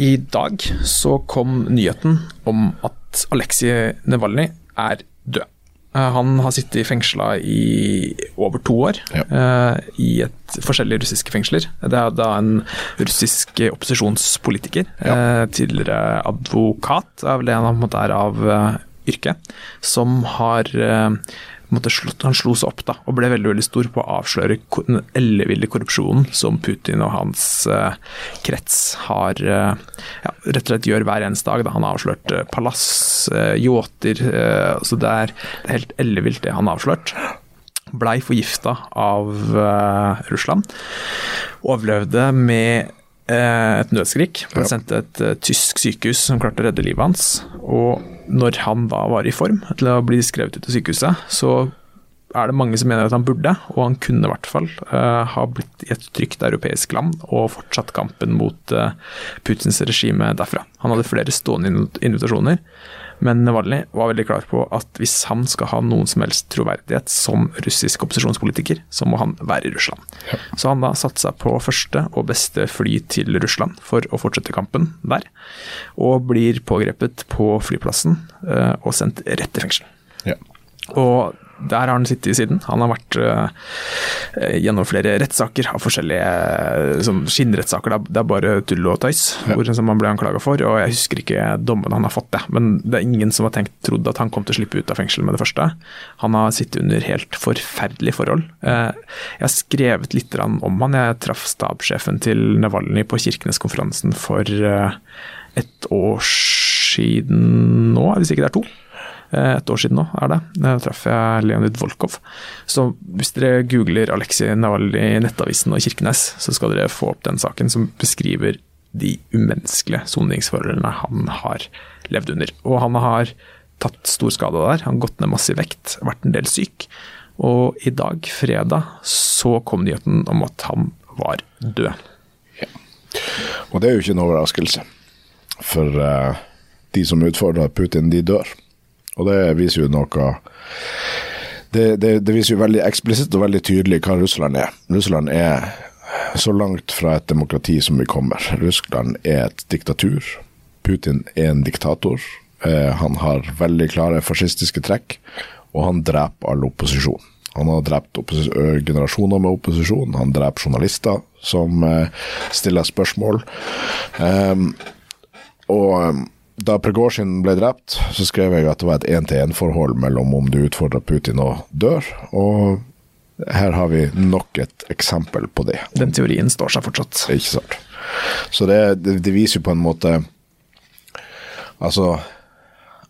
i dag så kom nyheten om at Aleksej Nevalnyj er død. Eh, han har sittet fengsla i over to år ja. uh, i forskjellige russiske fengsler. Det er da en russisk opposisjonspolitiker, ja. uh, tidligere advokat, er vel det han på en måte er av yrke, som har eh, slått, han slo seg opp da, og ble veldig veldig stor på å avsløre den elleville korrupsjonen som Putin og hans uh, krets har uh, ja, rett og slett gjør hver eneste dag. Da. Han har avslørt uh, palass, uh, yachter altså det, er, det er helt ellevilt det han har avslørt. Blei forgifta av Russland. Overlevde med et nødskrik. Ble sendt til et tysk sykehus som klarte å redde livet hans. Og når han da var i form til å bli skrevet ut av sykehuset, så er det mange som mener at han burde, og han kunne i hvert fall, uh, ha blitt i et trygt europeisk land og fortsatt kampen mot uh, Putins regime derfra. Han hadde flere stående invitasjoner, men Navalny var veldig klar på at hvis han skal ha noen som helst troverdighet som russisk opposisjonspolitiker, så må han være i Russland. Så han da satte seg på første og beste fly til Russland for å fortsette kampen der, og blir pågrepet på flyplassen uh, og sendt rett til fengsel. Ja. Og der har han sittet siden. Han har vært uh, gjennom flere rettssaker av forskjellige sånn skinnrettssaker. Det er bare tull og tøys ja. hvor, som han ble anklaga for. og Jeg husker ikke dommen han har fått, det. Men det er ingen som har tenkt, trodd at han kom til å slippe ut av fengsel med det første. Han har sittet under helt forferdelige forhold. Uh, jeg har skrevet litt om han. Jeg traff stabssjefen til Navalny på Kirkeneskonferansen for uh, et år siden nå, hvis ikke det er to. Eh, et år siden nå, er det. Da traff jeg Leonid Volkov. Så hvis dere googler Aleksej Navalnyj i Nettavisen og Kirkenes, så skal dere få opp den saken som beskriver de umenneskelige soningsforholdene han har levd under. Og han har tatt stor skade der. Han har gått ned masse i vekt, vært en del syk. Og i dag, fredag, så kom nyheten om at han var død. Ja. Og det er jo ikke en overraskelse. For uh, de som utfordrer Putin, de dør. Og det viser jo noe det, det, det, viser jo veldig eksplisitt og veldig tydelig hva Russland er. Russland er så langt fra et demokrati som vi kommer. Russland er et diktatur. Putin er en diktator. Eh, han har veldig klare fascistiske trekk, og han dreper all opposisjon. Han har drept generasjoner med opposisjon, han dreper journalister som eh, stiller spørsmål. Eh, og da Pregorsin ble drept, så skrev jeg at det var et én-til-én-forhold mellom om du utfordrer Putin og dør, og her har vi nok et eksempel på det. Den teorien står seg fortsatt. Ikke sant. Så det, det, det viser jo på en måte Altså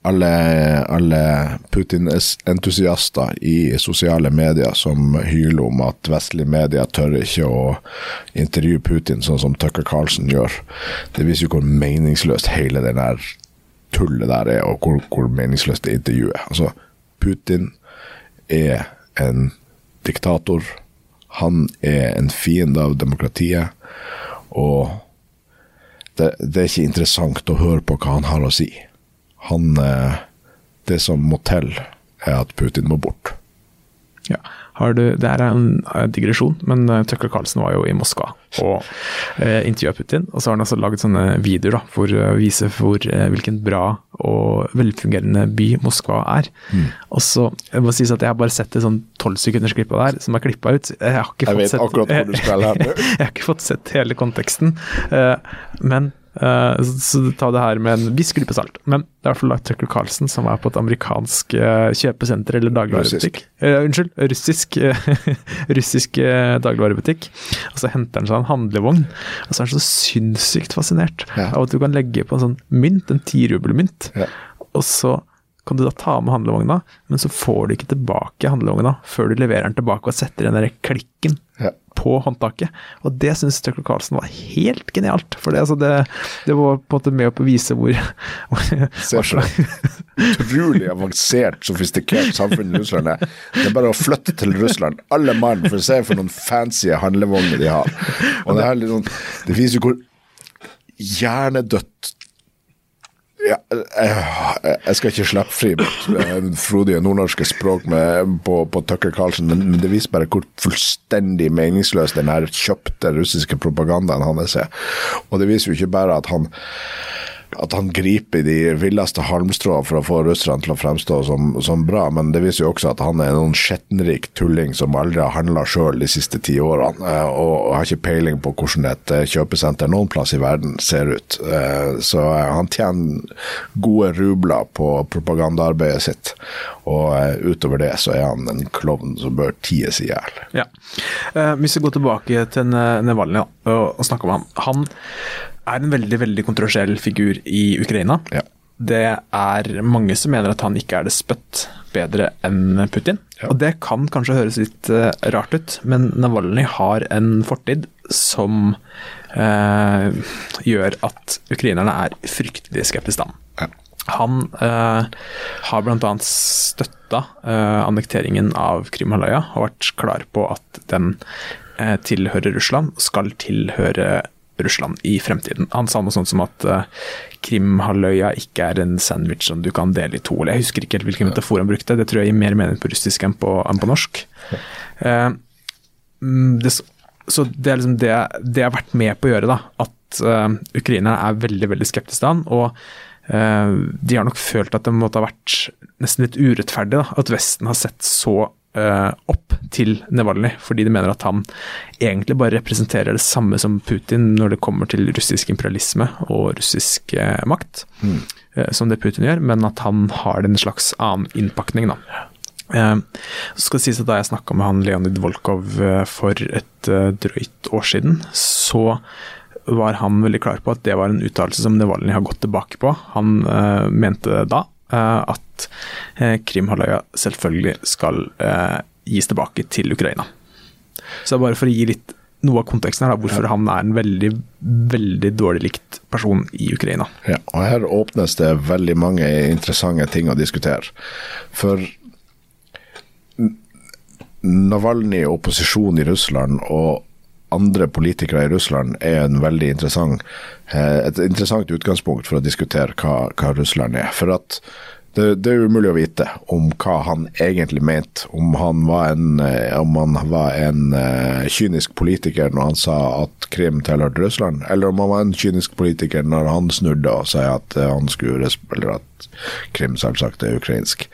alle, alle Putin-entusiaster i sosiale medier som hyler om at vestlige medier tør ikke å intervjue Putin sånn som Tucker Carlsen gjør. Det viser jo hvor meningsløst hele den der tullet der er, og hvor, hvor meningsløst det intervjuet. Altså, Putin er en diktator. Han er en fiende av demokratiet. Og det, det, er ikke interessant å høre på hva han har å si. Han eh, Det som må til, er at Putin må bort. Ja. Har du, det er en digresjon, men eh, Tucker Carlsen var jo i Moskva og eh, intervjua Putin. Og så har han altså laget sånne videoer da, for å vise for, eh, hvilken bra og velfungerende by Moskva er. Mm. Og så, Jeg må si at jeg har bare sett det sånn tolvsekundersklippet der, som er klippa ut. Jeg, har ikke jeg vet sett, hvor (laughs) jeg har ikke fått sett hele konteksten. Eh, men Uh, så, så, ta det her med en viss klype salt. Men det er i hvert fall Tucker Carlsen som er på et amerikansk uh, kjøpesenter eller dagligvarebutikk. Uh, unnskyld, russisk, (laughs) russisk dagligvarebutikk. Og så henter han seg en handlevogn, og så er han så sinnssykt fascinert ja. av at du kan legge på en sånn mynt, en tirubelmynt, ja. og så kan du da ta med handlevogna, men så får du ikke tilbake handlevogna før du leverer den tilbake og setter den der klikken ja på håndtaket. Og det syns Tucker Carlsen var helt genialt. For det, altså det, det, var på en måte med å bevise hvor, hvor Utrolig avansert, sofistikert samfunn i Russland er. Det er bare å flytte til Russland, alle mann, for å se for noen fancy handlevogner de har. Og det, her liksom, det viser jo hvor hjernedødt ja, jeg, skal ikke slippe fri mitt frodige nordnorske språk med, på, på, Tucker Carlsen, men det viser bare hvor fullstendig meningsløs den her kjøpte russiske propagandaen hans er. Og det viser jo ikke bare at han at han griper de villeste halmstråene for å få russerne til å fremstå som, som, bra, men det viser jo også at han er en skjettenrik tulling som aldri har handla sjøl de siste ti årene, eh, og har ikke peiling på hvordan et eh, kjøpesenter noen plass i verden ser ut. Eh, så han tjener gode rubler på propagandaarbeidet sitt, og utover det så er han en klovn som bør ties i hjel. Ja. Hvis vi går tilbake til Nevalny og snakker om ham. Han er en veldig veldig kontroversiell figur i Ukraina. Ja. Det er mange som mener at han ikke er det spøtt bedre enn Putin. Ja. Og det kan kanskje høres litt uh, rart ut, men Navalny har en fortid som uh, gjør at ukrainerne er fryktelig skeptiske til ham. Ja. Han uh, har bl.a. støtta uh, annekteringen av Krimhalvøya og vært klar på at den tilhører Russland, skal tilhøre Russland i fremtiden. Han sa noe sånt som at uh, Krimhalvøya ikke er en sandwich som du kan dele i to. Eller jeg husker ikke helt hvilken metafor han brukte, det tror jeg gir mer mening på russisk enn på, enn på norsk. Uh, det, så det er liksom det, det jeg har vært med på å gjøre, da. At uh, ukrainerne er veldig, veldig skeptiske til han. og de har nok følt at det måtte ha vært nesten litt urettferdig da, at Vesten har sett så uh, opp til Nevalnyj, fordi de mener at han egentlig bare representerer det samme som Putin når det kommer til russisk imperialisme og russisk uh, makt, mm. som det Putin gjør, men at han har en slags annen innpakning. da. så skal det sies at Da jeg snakka med han Leonid Volkov for et drøyt år siden, så var han veldig klar på at det var en uttalelse som Nevalnyj har gått tilbake på. Han mente da Eh, at eh, Krimhalvøya selvfølgelig skal eh, gis tilbake til Ukraina. Så bare for å gi litt noe av konteksten her, da, hvorfor ja. han er en veldig, veldig dårlig likt person i Ukraina. Ja, og Her åpnes det veldig mange interessante ting å diskutere. For Navalny og opposisjonen i Russland og andre politikere i Russland er en veldig interessant, et interessant utgangspunkt for å diskutere hva, hva Russland er. For at det, det, er umulig å vite om hva han egentlig mente. Om han var en, eh, han var en uh, kynisk politiker når han sa at Krim tilhørte Russland, eller om han var en kynisk politiker når han snudde og sa at han skulle eller at Krim selvsagt er ukrainsk.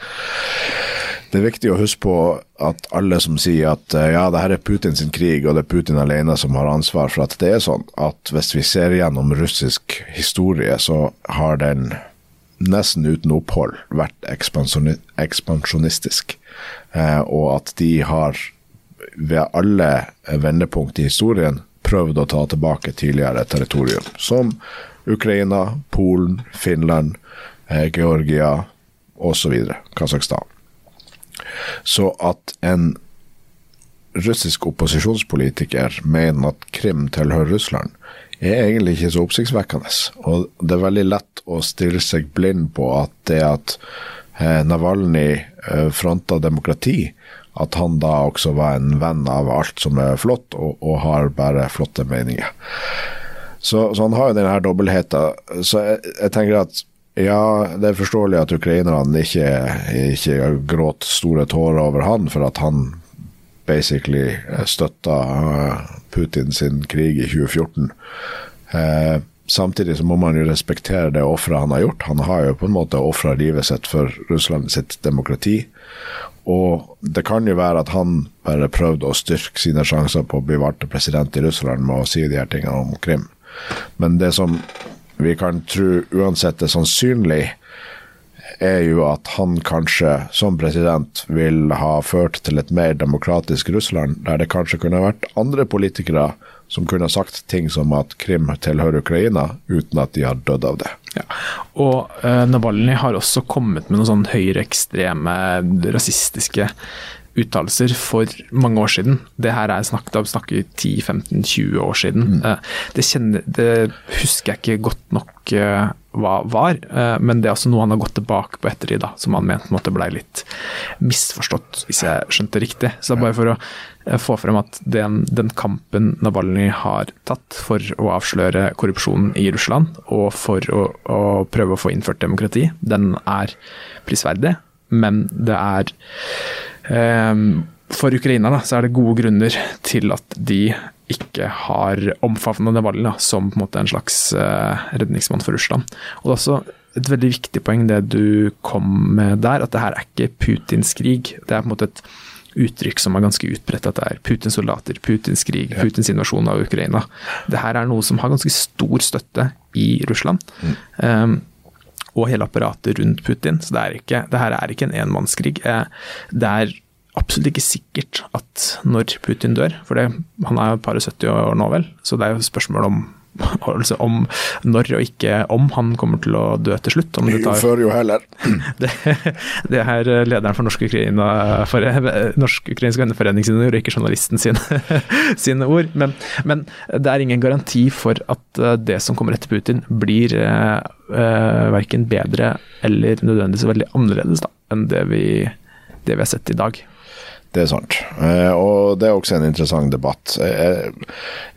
Det er viktig å huske på at alle som sier at uh, ja, det her er Putins krig, og det er Putin alene som har ansvar for at det er sånn, at hvis vi ser gjennom russisk historie, så har den nesten uten opphold vært ekspansjonistisk. Eh, og at de har ved alle vendepunkt i historien prøvd å ta tilbake tidligere territorium, som Ukraina, Polen, Finland, eh, Georgia osv. Kasakhstan. Så at en russisk opposisjonspolitiker mener at Krim tilhører Russland, er egentlig ikke så oppsiktsvekkende. Og det er veldig lett å stille seg blind på at det at eh, Navalny eh, fronta demokrati, at han da også var en venn av alt som er flott, og, og har bare flotte meninger. Så, så, han har jo denne dobbeltheten. Så jeg, jeg, tenker at ja, det er forståelig at ukrainerne ikke, ikke gråt store tårer over han, for at han basically støtta Putin sin krig i 2014. Eh, samtidig så må man jo respektere det offeret han har gjort. Han har jo på en måte ofra livet sitt for Russland sitt demokrati. Og det kan jo være at han bare prøvde å styrke sine sjanser på å bli valgt president i Russland med å si de her tingene om Krim. Men det som vi kan tro uansett er sannsynlig, er jo at han kanskje som president vil ha ført til et mer demokratisk Russland, der det kanskje kunne vært andre politikere som kunne sagt ting som at Krim tilhører Ukraina, uten at de har dødd av det. Ja. Og uh, Navalny har også kommet med noen sånn høyreekstreme, rasistiske uttalelser for mange år siden. Det her er snakket om snakker 10-15-20 år siden. Mm. Uh, det, kjenner, det, husker jeg ikke godt nok uh, hva var, eh, men det er også noe han har gått tilbake på ettertid, da, som han mente måtte ble litt misforstått, hvis jeg skjønte riktig. Så det er bare for å eh, få frem at den, den kampen Navalny har tatt for å avsløre korrupsjonen i Russland, og for å, å prøve å få innført demokrati, den er prisverdig, men det er eh, For Ukraina da, så er det gode grunner til at de ikke har omfavna Navalny som på en måte en slags redningsmann for Russland. Og det er også et veldig viktig poeng det du kom med der, at det her er ikke Putins krig. Det er på en måte et uttrykk som er ganske utbredt, at det er Putins soldater, Putins krig, Putins invasjon av Ukraina. Det her er noe som har ganske stor støtte i Russland. Mm. Um, og hele apparatet rundt Putin. Så det, er ikke, det her er ikke en enmannskrig. Eh, det er absolutt ikke sikkert at når Putin dør, for det, han er jo et par og 70 år nå vel, så det er jo spørsmål om altså om når og ikke om han kommer til å dø til slutt. jo tar, før, jo heller. (clears throat) Det, det, er lederen for Norsk, Ukraina, for, Norsk Venneforening sine ord, ikke journalisten sine, (laughs) sine ord. Men, men, det er ingen garanti for at eh, det som kommer etter Putin, blir uh, verken bedre eller nødvendigvis veldig annerledes da, enn det vi, det vi har sett i dag. Det er sant. Eh, og det er også en interessant debatt. Eh,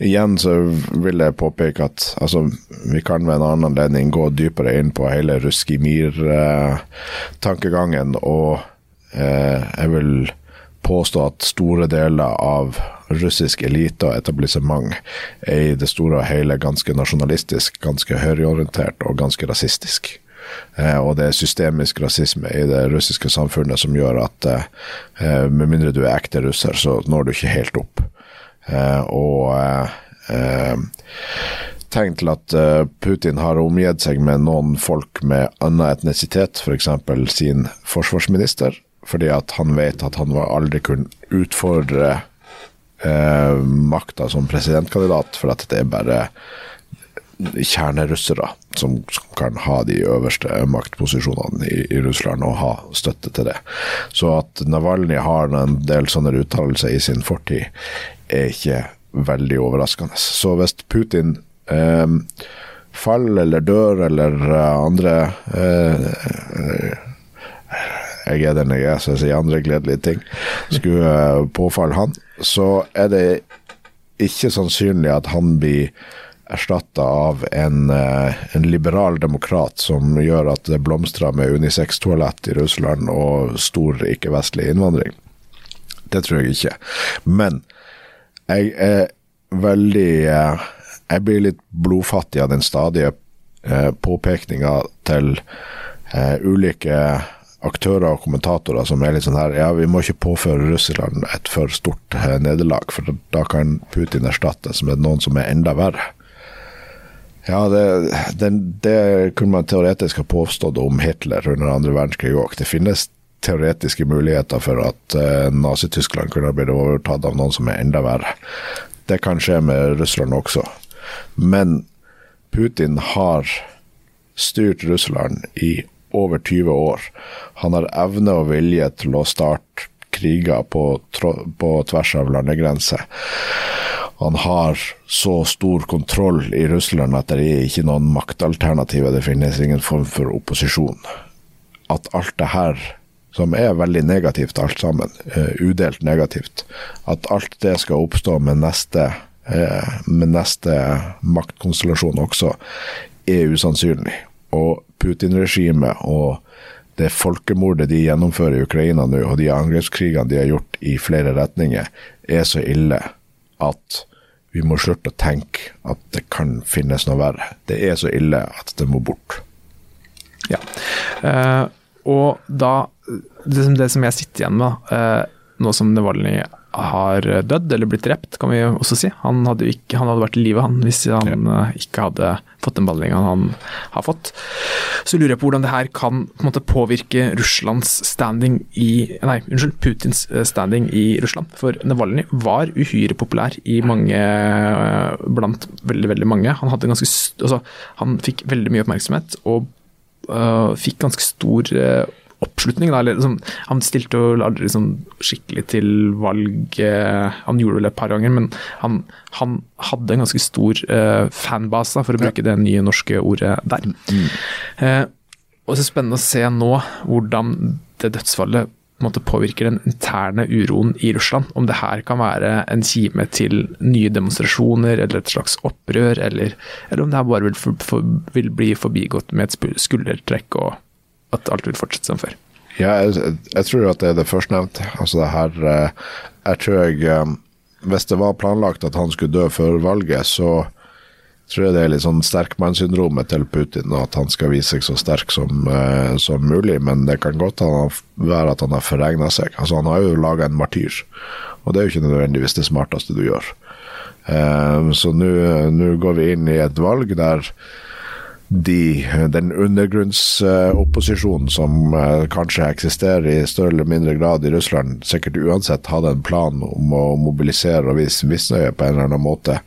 igjen så vil jeg påpeke at altså, vi kan ved en annen anledning gå dypere inn på hele Ruskimir-tankegangen, og eh, jeg vil påstå at store deler av russisk elite og etablissement er i det store og hele ganske nasjonalistisk, ganske høyreorientert og ganske rasistisk. Eh, og det er systemisk rasisme i det russiske samfunnet som gjør at eh, med mindre du er ekte russer, så når du ikke helt opp. Eh, og tegn til at Putin har omgitt seg med noen folk med annen etnisitet, f.eks. For sin forsvarsminister, fordi at han vet at han aldri kunne utfordre eh, makta som presidentkandidat, for at det er bare kjernerussere som, kan ha de øverste maktposisjonene i, i, Russland og ha støtte til det. Så at Navalny har en del sånne uttalelser i sin fortid, er ikke veldig overraskende. Så hvis Putin eh, faller eller dør eller uh, andre eh, Jeg er den jeg er, så jeg sier andre gledelige ting. Skulle uh, påfalle han, så er det ikke sannsynlig at han blir erstatta av en, eh, en, liberal demokrat som gjør at det blomstrer med unisex-toalett i Russland og stor ikke-vestlig innvandring. Det tror jeg ikke. Men jeg er veldig eh, Jeg blir litt blodfattig av den stadige eh, påpekninga til ulike aktører og kommentatorer som er litt sånn her Ja, vi må ikke påføre Russland et for stort nederlag, for da kan Putin erstattes med noen som er enda verre. Ja, det, det, det, kunne man teoretisk ha påstått om Hitler under andre verdenskrig òg. Det finnes teoretiske muligheter for at uh, Nazi-Tyskland kunne ha blitt overtatt av noen som er enda verre. Det kan skje med Russland også. Men Putin har styrt Russland i over 20 år. Han har evne og vilje til å starte kriger på, på tvers av landegrenser han har så stor kontroll i Russland at det er ikke noen maktalternativer. Det finnes ingen form for opposisjon. At alt det her, som er veldig negativt alt sammen, uh, udelt negativt, at alt det skal oppstå med neste, uh, med neste maktkonstellasjon også, er usannsynlig. Og Putin-regimet og det folkemordet de gjennomfører i Ukraina nå, og de angrepskrigene de har gjort i flere retninger, er så ille at vi må slutte å tenke at det kan finnes noe verre. Det er så ille at det må bort. Ja. Eh, og da det som, det som, jeg sitter igjen med, eh, nå som Navalny har dødd, eller blitt drept, kan vi også si. Han hadde, ikke, han hadde vært i live han, hvis han ja. uh, ikke hadde fått den behandlingen han har fått. Så lurer jeg på hvordan det her kan på måte, påvirke Russlands standing i Nei, unnskyld, Putins eh, standing i Russland. For Navalny var uhyre populær i mange eh, Blant veldig, veldig mange. Han, hadde ganske, altså, han fikk veldig mye oppmerksomhet og uh, fikk ganske stor uh, oppslutning. Da, liksom, han stilte jo aldri liksom, skikkelig til valg, eh, han gjorde det et par ganger, men han, han hadde en ganske stor eh, fanbase, for å bruke det nye norske ordet der. Mm. Eh, og så spennende å se nå hvordan det dødsfallet måte, påvirker den interne uroen i Russland. Om det her kan være en kime til nye demonstrasjoner eller et slags opprør, eller, eller om det her bare vil, for, for, vil bli forbigått med et skuldertrekk og at alt vil fortsette som før? Ja, jeg, jeg tror at det er det førstnevnte. Altså det her eh, Jeg tror jeg eh, hvis det var planlagt at han skulle dø før valget, så tror jeg det er litt sånn sterkmannssyndromet til Putin, at han skal vise seg så sterk som, uh, som mulig. Men det kan godt være at han har forregna seg. Altså, han har jo laga en martyr, og det er jo ikke nødvendigvis det smarteste du gjør. Så nå går vi inn i et valg der de, den undergrunnsopposisjonen som uh, kanskje eksisterer i større eller mindre grad i Russland, sikkert uansett hadde en plan om å mobilisere og vise misnøye på en eller annen måte,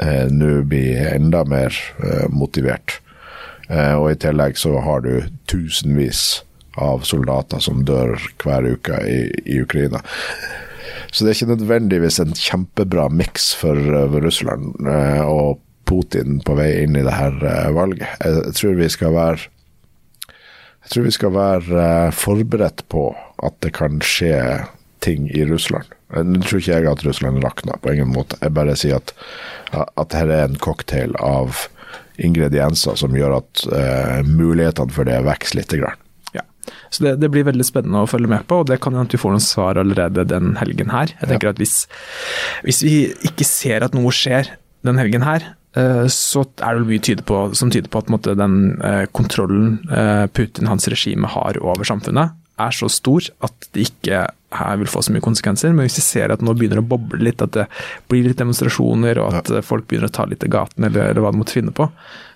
uh, nå blir enda mer uh, motivert. og i tillegg så har du tusenvis av soldater som dør hver uke i, i Ukraina. Så det er ikke nødvendigvis en kjempebra miks for, for Russland. og Putin på vei inn i det her uh, valget. Jeg tror vi skal være jeg tror vi skal være uh, forberedt på at det kan skje ting i Russland. Nå tror ikke jeg at Russland rakner, på ingen måte. Jeg bare sier at, at her er en cocktail av ingredienser som gjør at uh, mulighetene for det vokser litt. Grann. Ja. Så det, det, blir veldig spennende å følge med på, og det kan hende at vi får noen svar allerede den helgen her. Jeg tenker ja. at hvis, hvis vi ikke ser at noe skjer den helgen her, Eh, så er det mye tyder på, som tyder på at måte, den eh, kontrollen eh, Putin hans regime har over samfunnet, er så stor at det ikke her vil få så mye konsekvenser. Men hvis vi ser at nå begynner å boble litt, at det blir litt demonstrasjoner og at ja. folk begynner å ta litt i gaten eller, eller hva de måtte finne på,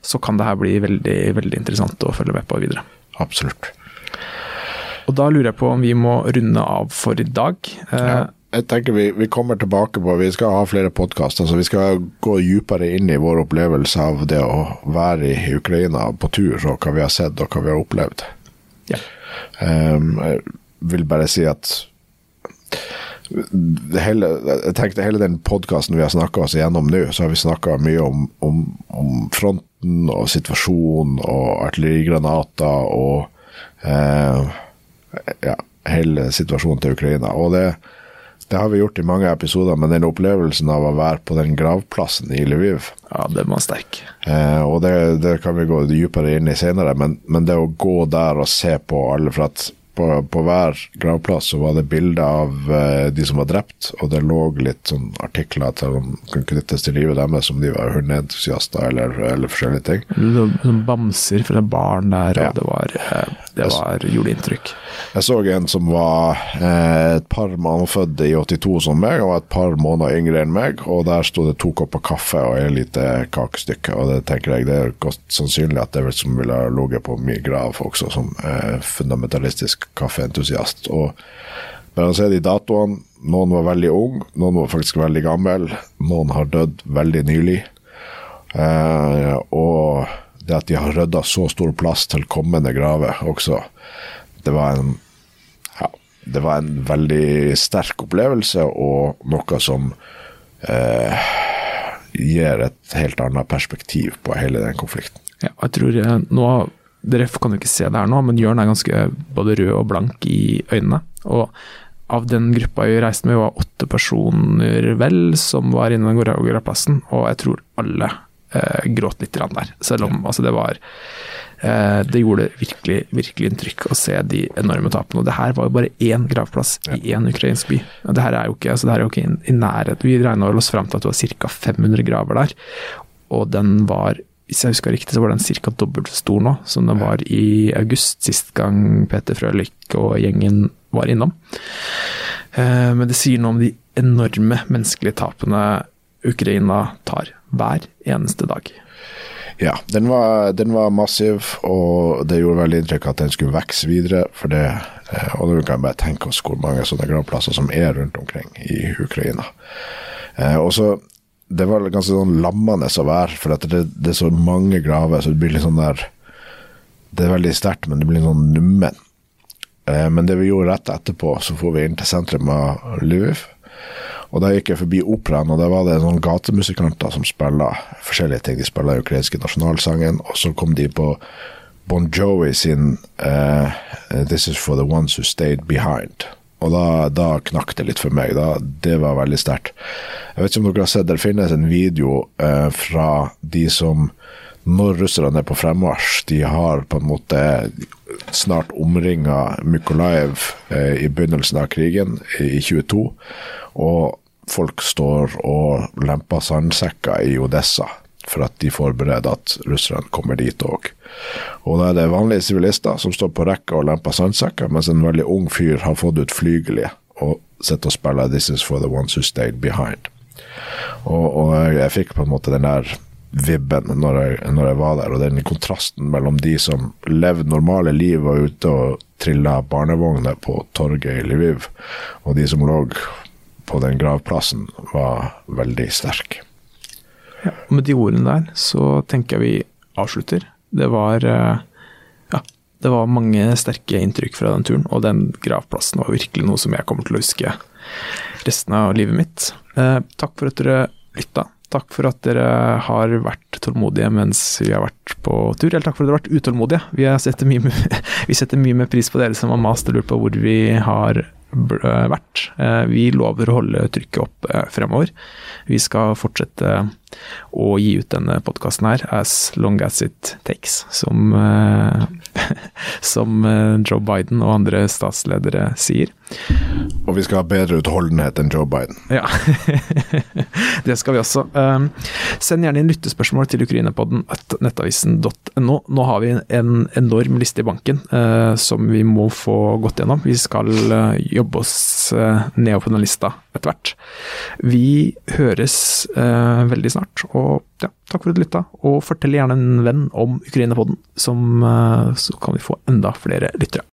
så kan det her bli veldig, veldig interessant å følge med på videre. Absolutt. Og da lurer jeg på om vi må runde av for i dag. Ja jeg tenker vi, vi, kommer tilbake på Vi skal ha flere podkaster, så vi skal gå dypere inn i vår opplevelse av det å være i Ukraina på tur, og hva vi har sett og hva vi har opplevd. Ja. Um, jeg vil bare si at hele, jeg tenkte hele den podkasten vi har snakka oss igjennom nå, så har vi snakka mye om, om, om, fronten og situasjonen og artillerigranater og eh, ja, hele situasjonen til Ukraina. Og det det har vi gjort i mange episoder, men den opplevelsen av å være på den gravplassen i Lviv Ja, den var sterk. Eh, og det, det, kan vi gå dypere inn i senere, men, men, det å gå der og se på alle For at på, på, hver gravplass så var det bilder av uh, de som var drept, og det lå litt sånn artikler som kan knyttes til livet deres, som de var hundeentusiaster eller, eller forskjellige ting. Sånn bamser fra barn der, og det, var, uh, det var, gjorde inntrykk. Jeg så en som var uh, et par måneder i 82 som meg, og et par måneder yngre enn meg, og der sto det to kopper kaffe og et lite kakestykke, og det tenker jeg det er godt sannsynlig at det er som ville ha ligget på min grav også, som fundamentalistisk kaffeentusiast. Og bare å se de datoene Noen var veldig ung, noen var faktisk veldig gammel, noen har dødd veldig nylig. Eh, og det at de har rydda så stor plass til kommende graver også, det var en ja, det var en veldig sterk opplevelse, og noe som eh, gir et helt annet perspektiv på hele den konflikten. Ja, jeg tror jeg, nå dere kan jo ikke se det her nå, men Jørn er ganske både rød og blank i øynene. Og av den gruppa vi reiste med, var åtte personer vel som var inne den Goragoraplassen, og jeg tror alle eh, gråt litt der. Selv om altså, det var eh, Det gjorde virkelig, virkelig inntrykk å se de enorme tapene. Og det her var jo bare én gravplass i én ukrainsk by. Og det her er jo ikke, altså, er jo ikke i, i nærhet. Vi regna oss fram til at det var ca. 500 graver der, og den var hvis jeg husker riktig, så var den ca. dobbelt så stor nå som den var i august, sist gang Peter Frølich og gjengen var innom. Eh, men det sier noe om de enorme menneskelige tapene Ukraina tar hver eneste dag. Ja, den var, den var, massiv, og det gjorde veldig inntrykk at den skulle vokse videre. for det, eh, Og nå kan vi bare tenke oss hvor mange sånne gravplasser som er rundt omkring i Ukraina. Eh, og så det var ganske sånn lammende å være, for det, det, er så mange graver, så det blir litt sånn der Det er veldig sterkt, men det blir sånn nummen. Eh, men det vi gjorde rett etterpå, så får vi inn til sentrum av Lviv. Og da gikk jeg forbi operaen, og der var det noen gatemusikanter som spilla forskjellige ting. De spilla ukrainske nasjonalsangen, og så kom de på Bon Jovi sin uh, 'This is for the ones who stayed behind'. Og da, da knakk det litt for meg. Da, det var veldig sterkt. Jeg vet ikke om dere har sett, det finnes en video eh, fra de som når russerne er på fremmarsj, de har på en måte snart omringa Mykolaiv eh, i begynnelsen av krigen i 22. Og folk står og lemper sandsekker i Odessa for at de forbereder at russerne kommer dit òg. Og da er det vanlige sivilister som står på rekke og lemper sandsekker, mens en veldig ung fyr har fått ut flygelige og sitter og spiller 'This is for the ones who stayed behind'. Og, og jeg, jeg, fikk på en måte den der vibben når jeg, når jeg, var der, og den kontrasten mellom de som levde normale liv og ute og trilla barnevogner på torget i Lviv, og de som lå på den gravplassen, var veldig sterk. Ja, og med de ordene der så tenker jeg vi avslutter. Det var eh, ja, det var mange sterke inntrykk fra den turen, og den gravplassen var virkelig noe som jeg kommer til å huske resten av livet mitt. Eh, takk for at dere lytta. Takk for at dere har vært tålmodige mens vi har vært på tur. Eller takk for at dere har vært utålmodige. Vi (laughs) setter mye, mye mer pris på dere som har mast og lurt på hvor vi har vært. Eh, vi lover å holde trykket opp eh, fremover. Vi skal fortsette å gi ut denne podkasten her as long as it takes, som, eh, (laughs) som Joe Biden og andre statsledere sier. Og vi skal ha bedre utholdenhet enn Joe Biden. Ja, (laughs) det skal vi også. Um, send gjerne inn lyttespørsmål til ukrainapodden nettavisen.no. Nå har vi en enorm liste i banken uh, som vi må få gått gjennom. Vi skal uh, jobbe oss ned nedover på den lista etter hvert. Vi høres veldig snart, og ja, takk for at du lytta. Og fortell gjerne en venn om Ukrainapodden, så kan vi få enda flere lyttere.